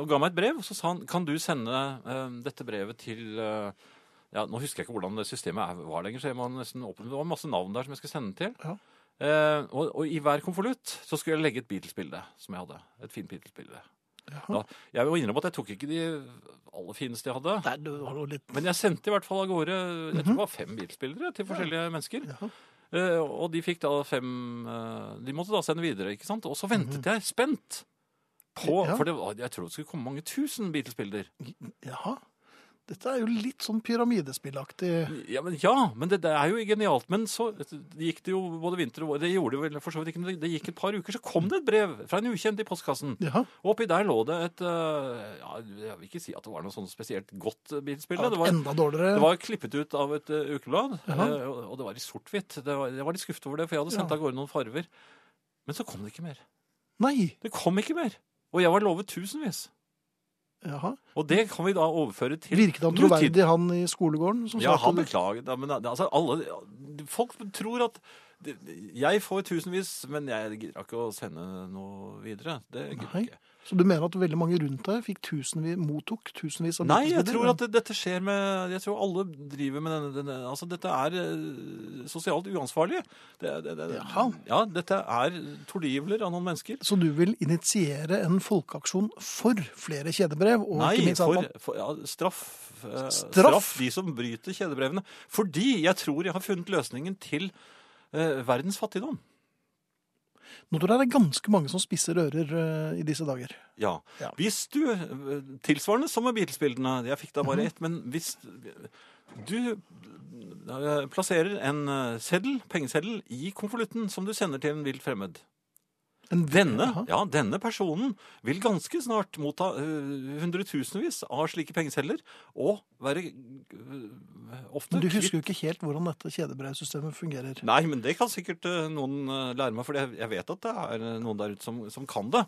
og ga meg et brev. Så sa han kan du sende dette brevet til eh, ja, Nå husker jeg ikke hvordan det systemet var lenger, så jeg må nesten åpne. det var masse navn der som jeg skulle sende til. Ja. Eh, og, og i hver konvolutt så skulle jeg legge et Beatles-bilde som jeg hadde. Et fint Beatles-bilde. Da, jeg må innrømme at jeg tok ikke de aller fineste jeg hadde. Nei, du har litt Men jeg sendte i hvert fall av gårde jeg tror det var fem Beatles-bilder til forskjellige mennesker. Ja. Eh, og de fikk da fem eh, De måtte da sende videre, ikke sant? Og så ventet jeg spent på Ja. For det var, jeg tror det skulle komme mange tusen Beatles-bilder. Jaha. Dette er jo litt sånn pyramidespillaktig. Ja, men, ja, men det, det er jo genialt. Men så gikk det jo både vinter og vår. Det gjorde det vel for så vidt ikke, det, gikk et par uker, så kom det et brev fra en ukjent i postkassen. Ja. Og oppi der lå det et eh, ja, Jeg vil ikke si at det var noe sånn spesielt godt bilspill. Ja, Det var enda dårligere. Det var klippet ut av et uh, ukeblad, eh, og og det var i sort-hvitt. Jeg var litt skuffet over det, for jeg hadde sendt Ja. av gårde noen farver. Men så kom det ikke mer. Nei. Det kom ikke mer. Og jeg var lovet tusenvis. Jaha. Og det kan vi da overføre til Virket han troverdig, han i skolegården? Som Ja, han beklaget. Ja, men altså, alle, folk tror at jeg får tusenvis, men jeg gidder ikke å sende noe videre. Det gidder jeg ikke. Så du mener at veldig mange rundt deg fikk tusenvis, mottok tusenvis av Nei, jeg tror at det, dette skjer med Jeg tror alle driver med denne, denne Altså, dette er eh, sosialt uansvarlig. Det, det, det, Jaha. Ja, dette er tordivler av noen mennesker. Så du vil initiere en folkeaksjon for flere kjedebrev? Og Nei, ikke minst at for, for ja, straff, eh, Straff? straff de som bryter kjedebrevene. Fordi jeg tror jeg har funnet løsningen til eh, verdens fattigdom. Nå tror jeg det er ganske mange som spisser ører eh, i disse dager. Ja. Ja. Hvis du eh, Tilsvarende som med Beatles-bildene. Jeg fikk da Mhm. bare ett, men hvis du eh, plasserer en seddel, pengeseddel i konvolutten som du sender til en vilt fremmed En, Denne, ja, denne personen vil ganske snart motta eh, hundretusenvis av slike pengeseller og være uh, ofte Men du husker jo ikke helt hvordan dette kjedebrevsystemet fungerer. Nei, men det kan sikkert uh, noen lære meg, for jeg, vet at det er noen der ute som, som kan det.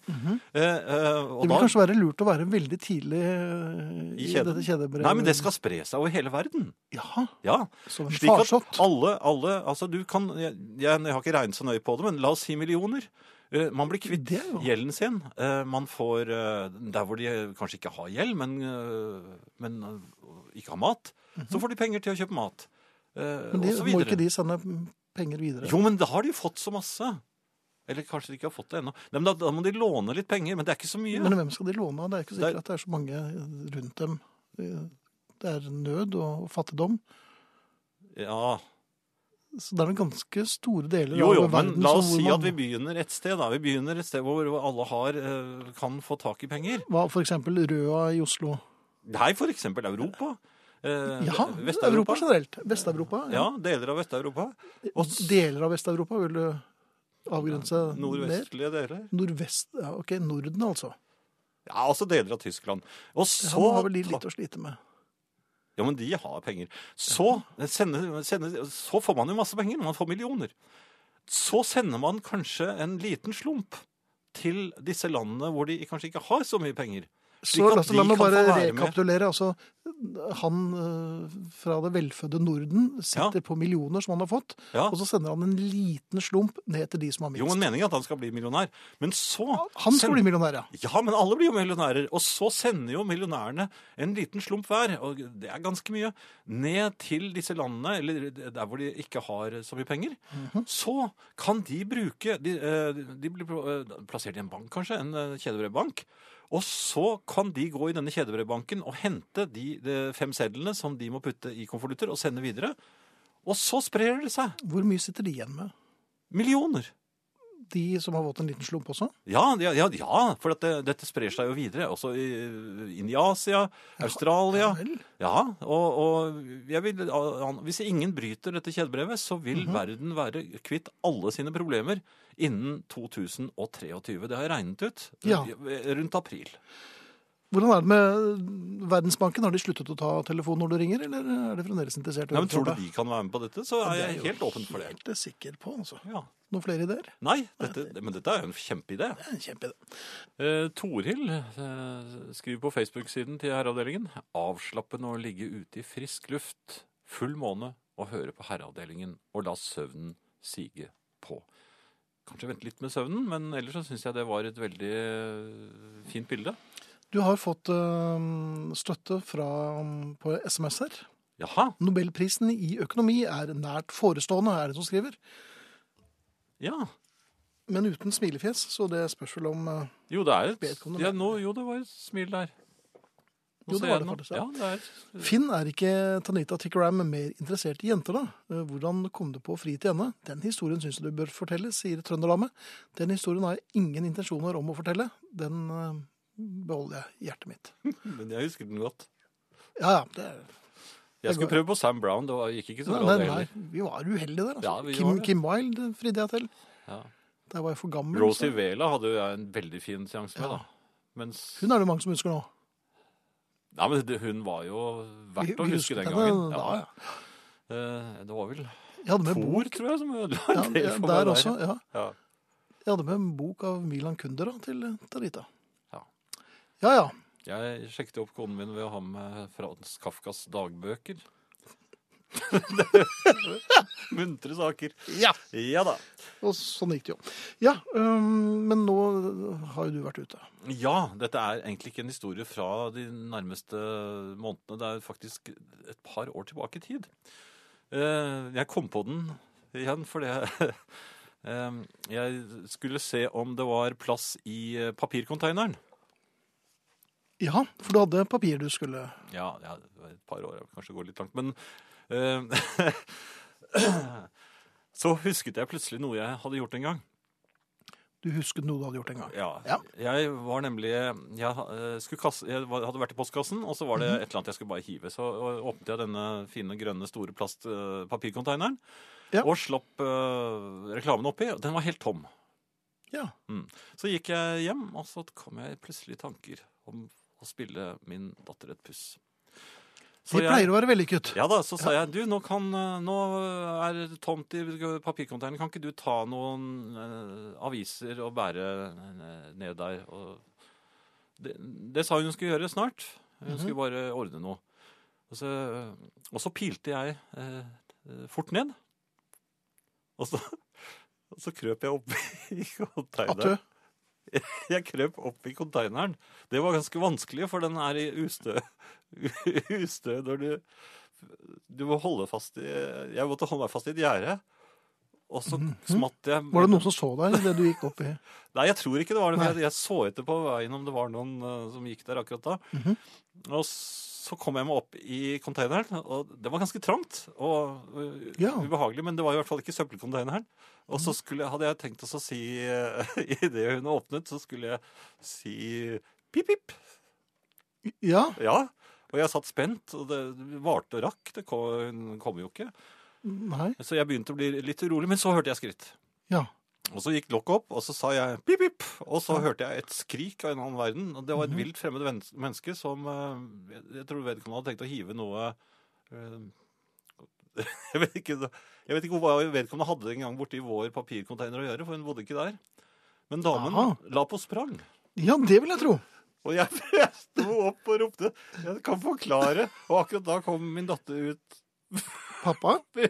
Eh, og Det vil da- kanskje være lurt å være veldig tidlig I i, dette kjedebrevet. Nei, men det skal spre seg over hele verden. Jaha, Ja, som en slik at alle, alle, altså du kan, jeg, jeg, jeg har ikke regnet så nøye på det, men la oss si millioner. Eh, Man blir kvitt gjelden sin. Eh, Man får, eh, der hvor de kanskje ikke har gjeld, men, men ikke har mat, så får de penger til å kjøpe mat. Mhm. Men de, må ikke de sende penger videre? Jo, men da har de fått så masse. Eller kanskje de ikke har fått det ennå. Da, da må de låne litt penger, men det er ikke så mye. Men hvem skal de låne av? Det er ikke Det er- sikkert at det er så mange rundt dem. Det er nød og fattigdom. Ja, Så det er noen ganske store deler Jo, jo, av men la oss si man- at vi begynner et sted. da. Vi begynner et sted hvor alle har, eh, kan få tak i penger. Hva, for eksempel Røa i Oslo. Nei, for eksempel Europa. Eh, Ja, Vest-Europa. Europa generelt. Vest-Europa. Ja, deler av Vest-Europa. Og Deler av Vest-Europa vil du avgrense mer? nordvestlige deler. Nordvest, ja, ok, Norden altså. Ja, altså deler av Tyskland. Og Så så har vel litt å slite med. Ja, men de har penger. Så, sender, sender, så får man jo masse penger. Man får millioner. Så sender man kanskje en liten slump til disse landene hvor de kanskje ikke har så mye penger. Så at altså, la meg bare rekapitulere. Altså, han øh, fra det velfødde Norden sitter på millioner som han har fått, Ja. og så sender han en liten slump ned til de som har minst. Jo, men meningen er at han skal bli millionær. Men så Han skal send- bli millionær, ja. Ja, men alle blir jo millionærer. Og så sender jo millionærene en liten slump hver, og det er ganske mye, ned til disse landene, eller der hvor de ikke har så mye penger. Mhm. Så kan de bruke De, eh, de blir eh, plassert i en bank, kanskje, en eh, kjedebrevbank. Og så kan de gå i denne kjedebrevbanken og hente de, de fem sedlene som de må putte i konvolutter og sende videre. Og så sprer det seg. Hvor mye sitter de igjen med? Millioner. De som har fått en liten slump også? Ja, ja, ja, ja for dette, dette sprer seg jo videre. Også i, inn i Asia, Australia. Ja, og, og vil, hvis ingen bryter dette kjedebrevet, så vil Mhm. verden være kvitt alle sine problemer innen 2023. Det har jeg regnet ut. Ja. Rundt april. Hvordan er det med Verdensbanken? Har de sluttet å ta telefonen når du ringer, eller er de fremdeles interessert? Nei, men tror du de kan være med på dette, så er Det jeg helt åpen for det. Helt sikker på, altså. Ja. Noen flere ideer? Nei, dette, men dette er jo en kjempeidé. Det er en kjempeidé. Eh, Torhild eh, skriver på Facebook-siden til herreavdelingen avslappende å ligge ute i frisk luft, full måne og høre på herreavdelingen og la søvnen sige på. Kanskje vente litt med søvnen, men ellers så syns jeg det var et veldig eh, fint bilde. Du har fått øh, støtte fra, på SMS her. Jaha. Nobelprisen i økonomi er nært forestående, er det som skriver. Ja. Men uten smilefjes, så det spørs vel om øh, Jo, det er et ja, nå, Jo, det var et smil der. Nå Jo, det var det faktisk, ja. Det er Finn, er ikke Tanita Tikram mer interessert i jenter, da? Eh, Hvordan kom du på fri til henne? Den historien syns du bør fortelle, sier Trønderdame. Den historien har jeg ingen intensjoner om å fortelle. Den eh, beholder jeg i hjertet mitt. Men jeg husker den godt. Ja, ja. Det, Jeg skulle prøve på Sam Brown. Det var, gikk ikke så bra, det heller. vi var uheldige der. Altså. Ja, vi Kim, var det. Kim Wilde fridde jeg til. Ja. Der var jeg for gammel. Rosie så- Vela hadde jeg en veldig fin seanse med, Ja. da. Mens Hun er det mange som husker nå. Nei, men det, hun var jo verdt Vi- å huske den gangen. da, Ja. ja. Det var vel bok. tror jeg, som ødela Ja, en del for meg der også, ja. Ja. Jeg hadde med en bok av Milan Kundera til eh, Tarita. Ja. Ja. Jeg sjekket opp konen min ved å ha med Frans Kafkas dagbøker. Muntre saker. Ja. Ja da. Og sånn gikk det jo. Ja, øhm, men nå har jo du vært ute. Ja, dette er egentlig ikke en historie fra de nærmeste månedene. Det er faktisk et par år tilbake i tid. Eh, Jeg kom på den igjen fordi jeg skulle se om det var plass i papirkonteineren. Ja, for du hadde papir du skulle Ja, ja, et par år, kanskje går litt langt. Men uh, så husket jeg plutselig noe jeg hadde gjort en gang. Du husket noe du hadde gjort en gang. Ja. Ja. Jeg var nemlig Jeg, eh, kasse, jeg hadde vært i postkassen, og så var det Mhm. et eller annet jeg skulle bare hive. Så åpnet jeg denne fine, grønne, store plastpapirkonteineren Ja. og slapp uh, reklamen oppi. Den var helt tom. Ja. Så gikk jeg hjem, og så kom jeg plutselig i tanker om å spille min datter et puss. Så de pleier å være vellykket. ja da, så sa jeg du, nå, kan, eh, nå er det tomt i papirkonteineren, kan ikke du ta noen eh, aviser og bære eh, ned der? Det, det sa hun hun skulle gjøre snart. Hun Mhm. skulle bare ordne noe. Og så, og så pilte jeg eh, fort ned. Og så, og så krøp jeg opp i konteineren. Jeg krøp opp i konteineren. Det var ganske vanskelig, for den er i ustø. ustø når du Du må holde fast i Jeg måtte holde meg fast i et gjerde. Og så smatt jeg Mhm. Var det noen som så deg idet du gikk opp i Nei, jeg tror ikke det var det. Jeg, jeg så etter på veien om det var noen uh, som gikk der akkurat da. Mhm. Og så kom jeg meg opp i containeren, og det var ganske trangt og eh, Ja. Ubehagelig, men det var i hvert fall ikke søppelcontaineren. Og så skulle, hadde jeg tenkt å si uh, Idet hun åpnet, så skulle jeg si pip, pip. Ja, Ja. Og jeg satt spent, og det varte og rakk. Det kom, hun kom jo ikke. nei, Så jeg begynte å bli litt urolig, men så hørte jeg skritt. ja. Og så gikk lokket opp, og så sa jeg pip, pip. Og så hørte jeg et skrik av en annen verden. Og det var et vilt fremmed menneske som eh, jeg- tror vedkommende hadde tenkt å hive noe eh, Jeg vet ikke, jeg vet ikke hva vedkommende hadde en gang borti vår papircontainer å gjøre, for hun bodde ikke der. Men damen Aha. la på sprang. ja, det vil jeg tro. Og jeg, jeg sto opp og ropte 'Jeg kan forklare'. Og akkurat da kom min datter ut. Pappa?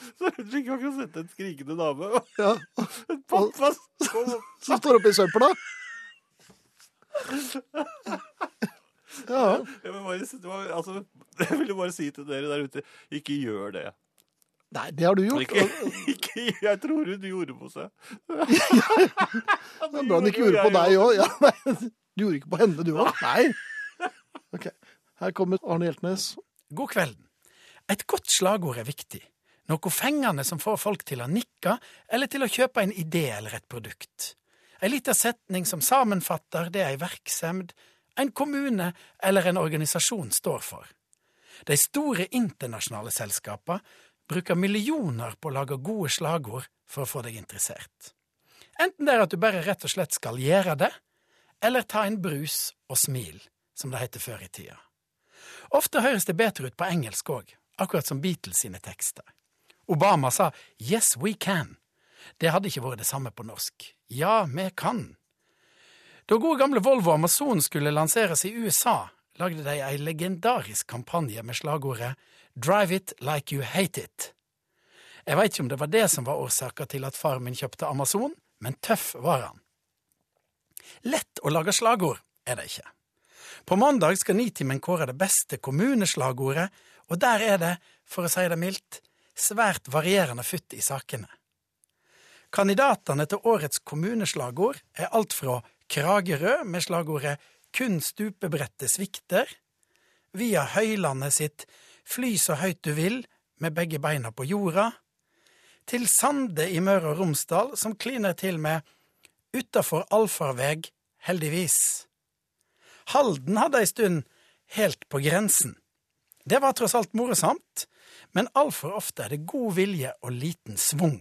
Så hun fikk ikke sett en skrikende dame. Ja, Pappa. Som står oppi søpla? Ja. Jeg, vil bare, var, altså, jeg ville bare si til dere der ute ikke gjør det. Nei, det har du gjort. Ikke, ikke, jeg tror hun gjorde på seg. Det er bra hun ikke gjorde på deg òg. Ja, du gjorde ikke på henne, du òg? Nei. Okay. Her kommer Arne Hjeltnes. God kvelden. Et godt slagord er viktig. Noe fengende som får folk til å nikke, eller til å kjøpe en idé eller et produkt. Ei lita setning som sammenfatter det ei verksemd, en kommune eller en organisasjon står for. De store internasjonale selskapene bruker millioner på å lage gode slagord for å få deg interessert. Enten det er at du bare rett og slett skal gjøre det, eller ta en brus og smil, som det heter før i tida. Ofte høres det bedre ut på engelsk òg, akkurat som Beatles sine tekster. Obama sa 'Yes, we can'. Det hadde ikke vært det samme på norsk. Ja, vi kan. Da gode gamle Volvo Amazon skulle lanseres i USA, lagde de ei legendarisk kampanje med slagordet 'Drive it like you hate it'. Jeg veit ikke om det var det som var årsaka til at far min kjøpte Amazon, men tøff var han. Lett å lage slagord er det ikke. På mandag skal Nitimen kåre det beste kommuneslagordet, og der er det, for å si det mildt, svært varierende futt i sakene. Kandidatene til årets kommuneslagord er alt fra Kragerø med slagordet Kun stupebrettet svikter, via Høylandet sitt Fly så høyt du vil med begge beina på jorda, til Sande i Møre og Romsdal som kliner til med Utafor allfarveg, heldigvis. Halden hadde ei stund helt på grensen. Det var tross alt morosamt, men altfor ofte er det god vilje og liten svung.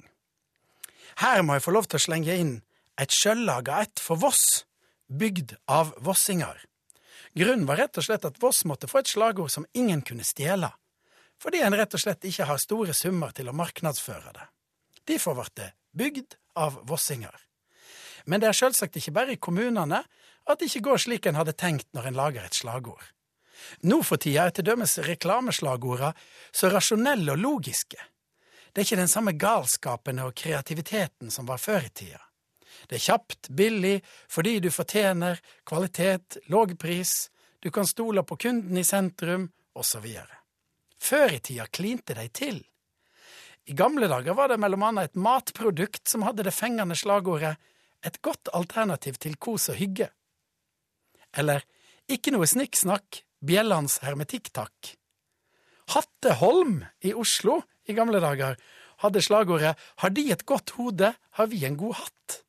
Her må jeg få lov til å slenge inn et sjøllaga ett for Voss, bygd av vossinger. Grunnen var rett og slett at Voss måtte få et slagord som ingen kunne stjele, fordi en rett og slett ikke har store summer til å marknadsføre det. Derfor ble det bygd av vossinger. Men det er selvsagt ikke bare i kommunene at det ikke går slik en hadde tenkt når en lager et slagord. Nå for tida er til dømes reklameslagorda så rasjonelle og logiske. Det er ikke den samme galskapen og kreativiteten som var før i tida. Det er kjapt, billig, fordi du fortjener kvalitet, låg pris, du kan stole på kunden i sentrum, osv. Før i tida klinte de til. I gamle dager var det mellom annet et matprodukt som hadde det fengende slagordet et godt alternativ til kos og hygge. Eller ikke noe snikksnakk, bjellans hermetikktakk. Hatteholm i Oslo i gamle dager hadde slagordet Har De et godt hode, har vi en god hatt.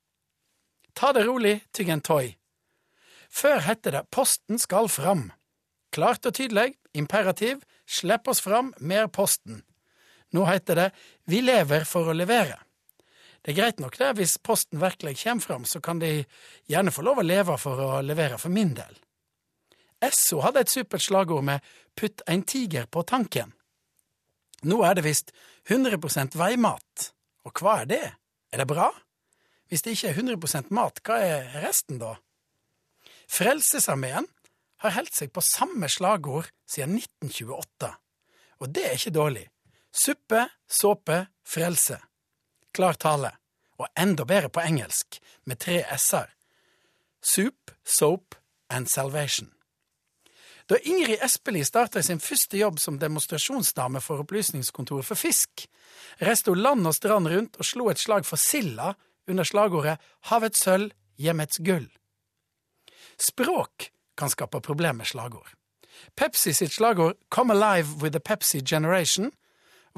Ta det rolig, tygg en toy. Før hette det Posten skal fram. Klart og tydelig, imperativ, slipp oss fram, mer Posten. Nå heter det Vi lever for å levere. Det er greit nok det, hvis Posten virkelig kommer fram, så kan de gjerne få lov å leve for å levere for min del. Esso hadde et supert slagord med Putt en tiger på tanken. Nå er det visst 100% veimat, og hva er det? Er det bra? Hvis det ikke er 100% mat, hva er resten da? Frelsesarmeen har holdt seg på samme slagord siden 1928, og det er ikke dårlig. Suppe, såpe, frelse. Klar tale, og enda bedre på engelsk, med tre s-er. Soup, soap and salvation. Da Ingrid Espelid starta sin første jobb som demonstrasjonsdame for Opplysningskontoret for fisk, reiste hun land og strand rundt og slo et slag for silda under slagordet Havets sølv, hjemmets gull. Språk kan skape problemer med slagord. Pepsi sitt slagord Come alive with the Pepsi generation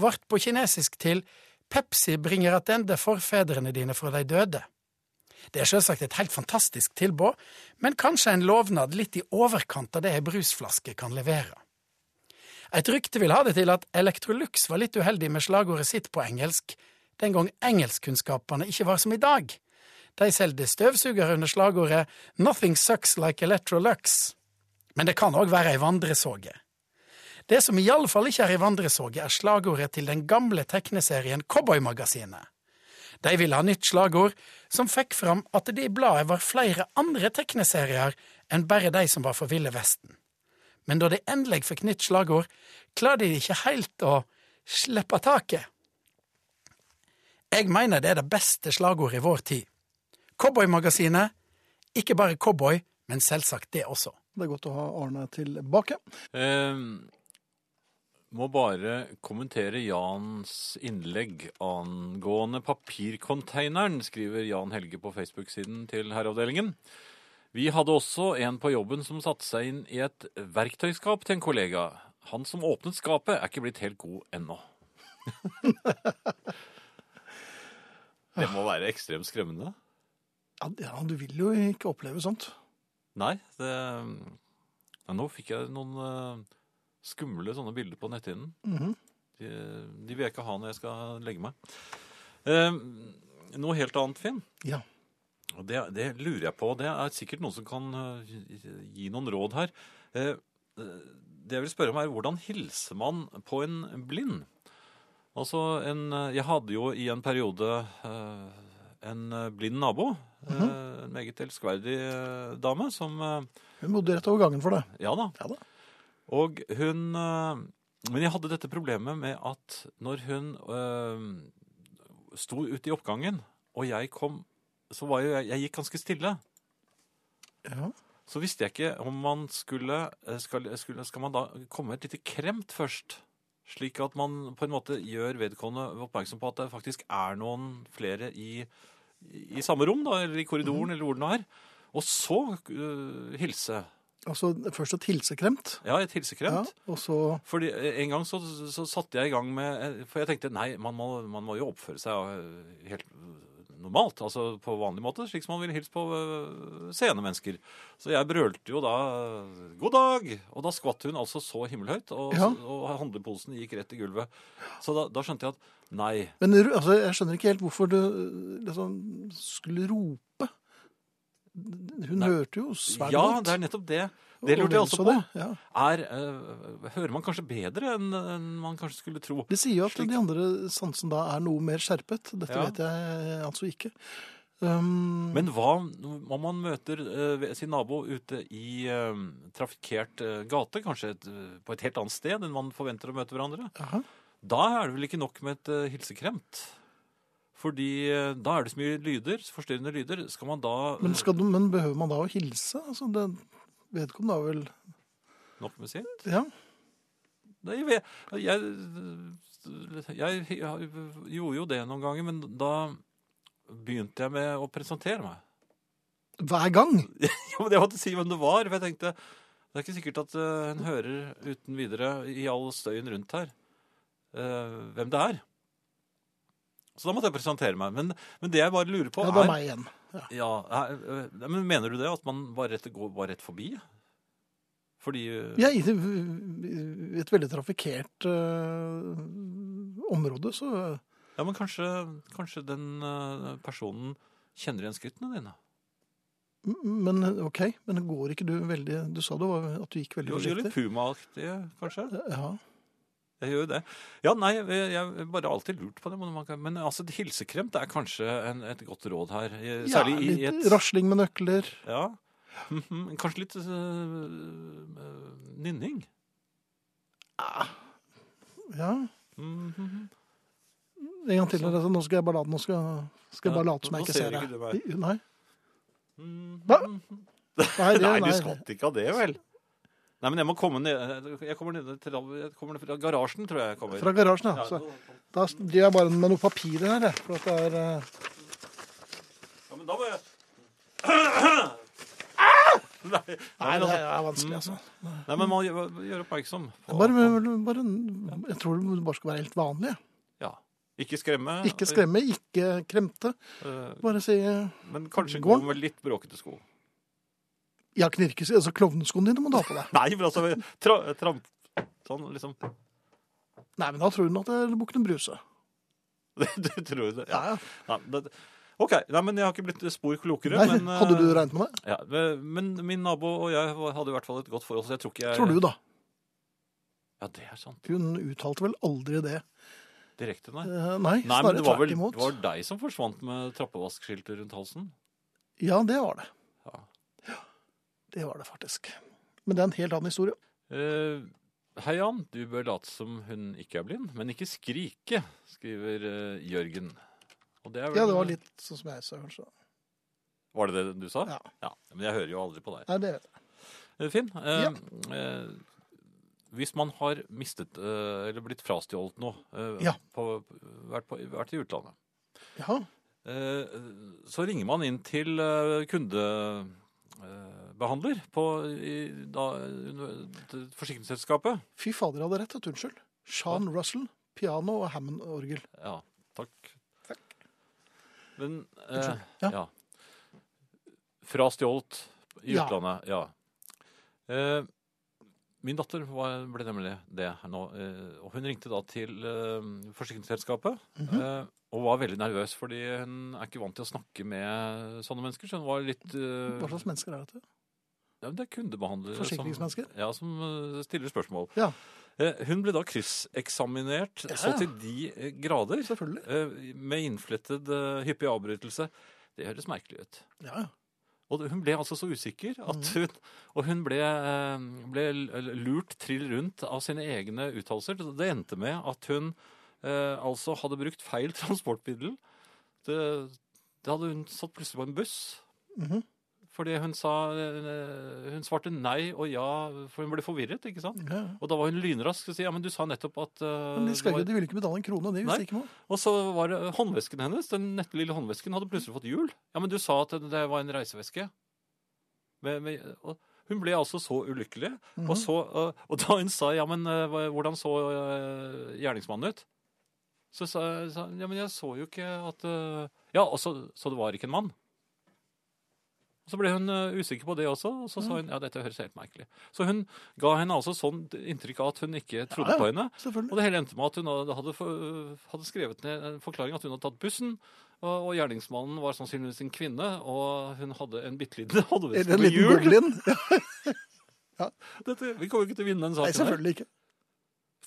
ble på kinesisk til Pepsi bringer attende forfedrene dine fra de døde. Det er selvsagt et helt fantastisk tilbud, men kanskje en lovnad litt i overkant av det ei brusflaske kan levere. Et rykte vil ha det til at Electrolux var litt uheldig med slagordet sitt på engelsk, den gang engelskkunnskapene ikke var som i dag. De solgte støvsugere under slagordet Nothing sucks like Electrolux. Men det kan òg være ei vandresåge. Det som i alle fall ikke er ei vandresåge, er slagordet til den gamle tegneserien Cowboymagasinet. De ville ha nytt slagord, som fikk fram at det i bladet var flere andre tegneserier enn bare de som var for Ville Vesten. Men da de endelig fikk nytt slagord, klarte de ikke helt å slippe taket. Jeg mener det er det beste slagordet i vår tid. Cowboymagasinet, ikke bare cowboy, men selvsagt det også. Det er godt å ha Arne tilbake. Eh, må bare kommentere Jans innlegg angående papirkonteineren, skriver Jan Helge på Facebook-siden til Herreavdelingen. Vi hadde også en på jobben som satte seg inn i et verktøyskap til en kollega. Han som åpnet skapet, er ikke blitt helt god ennå. det må være ekstremt skremmende. Ja, du vil jo ikke oppleve sånt. Nei, det ja, Nå fikk jeg noen eh, skumle sånne bilder på netthinnen. Mhm. de, de vil jeg ikke ha når jeg skal legge meg. Eh, noe helt annet, Finn. Ja. Det, det lurer jeg på. Det er sikkert noen som kan eh, gi noen råd her. Eh, det jeg vil spørre om er hvordan hilser man på en blind? Altså, en, jeg hadde jo i en periode eh, en blind nabo. eh, En meget elskverdig dame som Hun bodde rett over gangen for det. Ja da. Ja da. Og hun eh, Men jeg hadde dette problemet med at når hun øh, sto ute i oppgangen, og jeg kom Så var jo jeg Jeg gikk ganske stille. Ja. Så visste jeg ikke om man skulle eh, Skal, skulle, skal man da komme et lite kremt først? Slik at man på en måte gjør vedkommende oppmerksom på at det faktisk er noen flere i, i samme rom, da, eller i korridoren, eller hvor det nå er. Og så uh, hilse. Altså først et hilsekremt. Ja, et hilsekremt. Ja, og så Fordi En gang så, så satte jeg i gang med For jeg tenkte nei, man må, man må jo oppføre seg eh, helt normalt. Altså på vanlig måte, slik som man ville hilse på scenemennesker. seende mennesker. Så jeg brølte jo da 'god dag', og da skvatt hun altså så himmelhøyt. Og, Ja. og handleposen gikk rett i gulvet. Så da, da skjønte jeg at nei. Men altså, jeg skjønner ikke helt hvorfor du liksom skulle rope. Hun Nei. hørte jo svært Ja, det er nettopp det. Det lurte jeg også på. Ja. Er, uh, hører man kanskje bedre enn en man kanskje skulle tro? Det sier jo at Slik- de andre sansene da er noe mer skjerpet. Dette Ja. vet jeg altså ikke. Um, Men hva om man møter uh, sin nabo ute i uh, trafikkert gate, kanskje et, på et helt annet sted enn man forventer å møte hverandre? Aha. Da er det vel ikke nok med et hilsekremt? Fordi eh, da er det så mye lyder, forstyrrende lyder. Skal man da men, skal du, men behøver man da å hilse? Altså, det, vedkommende har vel Nok med sitt? Ja. Nei, Jeg, jeg, jeg, jeg gjorde jo det noen ganger, men da begynte jeg med å presentere meg. Hver gang. Ja, men Jeg måtte si hvem det var, for jeg tenkte det er ikke sikkert at eh, en hører uten videre i all støyen rundt her eh, hvem det er. Så da måtte jeg presentere meg. Men, men det jeg bare lurer på Ja, det er er, meg igjen. Ja. ja, er eh, men Mener du det? At man var rett, var rett forbi? Fordi eh, Ja, I et veldig trafikkert øh, område, så Ja, men kanskje, kanskje den eh, personen kjenner igjen skrittene dine? Men OK, men går ikke du veldig Du sa det var at du gikk veldig Jo, litt forsiktig. Puma-aktige, kanskje? Ja. Jeg gjør jo det. Ja, nei, jeg har bare alltid lurt på det. Men, altså, hilsekremt er kanskje en, et godt råd her. Særlig ja Særlig i, litt et rasling med nøkler. Ja. Mhm, Kanskje litt øh, nynning. Ja. Mhm. En gang til. Altså, nå skal jeg bare late, nå skal, skal jeg bare late som jeg ikke ser det. Nei. Mhm. Hva? Nei, det, Nei, du skvatt ikke av det, vel? Nei, men jeg må komme ned Jeg kommer ned til jeg kommer ned fra garasjen, tror jeg jeg kommer. Fra garasjen, ja. Så, da driver jeg bare med noen papirer her, jeg. For at det er eh, ja, men da må jeg Nei, Nei, nei, det er vanskelig, altså. nei, men man gjør, gjør oppmerksom. på- Bare, bare, jeg tror det bare skal være helt vanlig. Ja. Ikke skremme. Ikke skremme, ikke kremte. eh, Bare si eh, Men kanskje gå med litt bråkete sko. Ja, knirkes Altså klovneskoene dine må du ha på deg. Nei, men altså tra, tramp Sånn, liksom. Nei, men da tror hun at det er Bukken Bruse. Du tror det? Ja. Ja, ja. Nei, det, OK. Nei, men jeg har ikke blitt spor klokere. Nei, men, eh, hadde du regnet med det? Ja, men min nabo og jeg hadde i hvert fall et godt forhold, så jeg tror ikke jeg Tror du, da? Ja, det er sant. Hun uttalte vel aldri det. Direkte, nei. Uh, Nei, Nei, men det var vel det var deg som forsvant med trappevaskskiltet rundt halsen? Ja, det var det. Ja. Det var det faktisk. Men det er en helt annen historie. Uh, Hei, Jan. Du bør late som hun ikke er blind, men ikke skrike, skriver uh, Jørgen. Det vel, Ja, det var litt sånn som jeg sa, kanskje. Var det det du sa? Ja. Men jeg hører jo aldri på deg. Nei, det vet jeg. Eh, Finn, eh, eh, hvis man har mistet eh, eller blitt frastjålet noe, Ja. på, vært, på, vært i utlandet, Ja, så ringer man inn til eh, kundebehandler på i, da, forsikringsselskapet. fy fader, jeg hadde rett. Unnskyld. Sean Russell, piano og Hammond-orgel. Ja, takk. Takk. Men eh, Unnskyld. Ja. Fra stjålet i Ja. utlandet, ja. Eh, min datter var, ble nemlig det her nå, eh, og hun ringte da til eh, forsikringsselskapet. Mm eh, og var veldig nervøs, fordi hun er ikke vant til å snakke med sånne mennesker. Så hun var litt uh, Hva slags mennesker er dette? ja, Det er kundebehandlere. som- Forsikringsmennesker? Ja, som eh, stiller spørsmål. Ja. Eh, hun ble da krysseksaminert Ja. så til de grader. Selvfølgelig. Med innflettet hyppig avbrytelse. Det høres merkelig ut. Ja, ja. Og hun ble altså så usikker at Mhm. hun Og hun ble, ble lurt trill rundt av sine egne uttalelser. Det endte med at hun altså hadde brukt feil transportmiddel. Det, det hadde hun satt plutselig på en buss. Mhm. Fordi hun sa eh, Hun svarte nei og ja, for hun ble forvirret, ikke sant? ja. Og da var hun lynrask og sa ja, men du sa nettopp at uh, Men de, skal, var- ikke- de ville ikke betale en krone, det visste ikke man. og så var det håndvesken hennes, den nette lille håndvesken, hadde plutselig fått hjul. Ja, men du sa at det var en reiseveske. Med, med, og hun ble altså så ulykkelig. Mhm. og, så, uh, og da hun sa ja, men uh, hvordan så gjerningsmannen ut? Så sa han ja, men jeg så jo ikke at øh, Ja, og så, så det var ikke en mann? Så ble hun øh, usikker på det også, og så sa hun ja, dette høres helt merkelig. Så hun ga henne altså sånn inntrykk av at hun ikke trodde Ja, på henne. Og det hele endte med at hun hadde, hadde, skrevet ned en forklaring at hun hadde tatt bussen, og, og gjerningsmannen var sannsynligvis en kvinne, og hun hadde en bitte liten hodeveske med hjul. Ja. Ja, Dette, vi kommer jo ikke til å vinne den saken Nei, selvfølgelig ikke.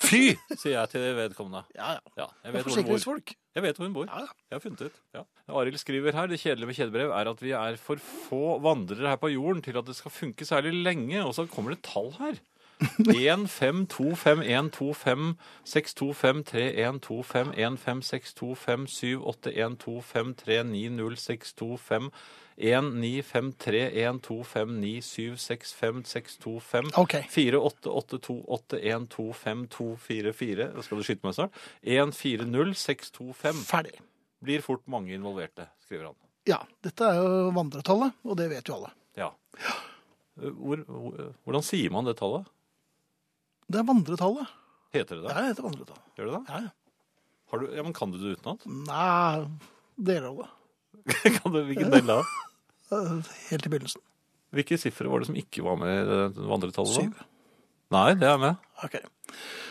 Fy, sier jeg til vedkommende. Ja, ja. Ja, jeg vet forsikringsfolk. Jeg vet hvor hun bor. Ja, ja. Jeg har funnet ut. Ja. Arild skriver her det kjedelige med kjedebrev er at vi er for få vandrere her på jorden til at det skal funke særlig lenge. Og så kommer det tall her. 1, 5, 2, 5, 1, 2, 5, 6, 2, 5, 3, 1, 2, 5, 1, 5, 6, 2, 5, 7, 8, 1, 2, 5, 3, 9, 0, 6, 2, 5, 1, 9, 5, 3, 1, 2, 5, 9, 7, 6, 5, 6, 2, 5, OK. 4, 8, 8, 2, 8, 1, 2, 5, 2, 4, 4. Da skal du skyte meg snart. 1, 4, 0, 6, 2, 5. Ferdig. Blir fort mange involverte, skriver han. Ja, dette er jo vandretallet, og det vet jo alle. Ja. Hvor, hvordan sier man det tallet? Det er vandretallet. Heter det Det Ja, det? er vandretallet. Gjør det det? Ja, ja. Har du, ja, men kan du det utenat? Nei, deler av det. kan du, hvilken del da? Helt i begynnelsen. Hvilke sifre var det som ikke var med i vandretallet? Syv. Nei, det er med. OK.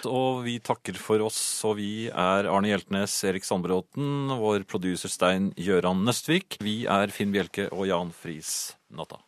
Og vi takker for oss, og vi er Arne Hjeltnes, Erik Sandbråten, vår producer Stein Gjøran Nøstvik. Vi er Finn Bjelke og Jan Friis Natta.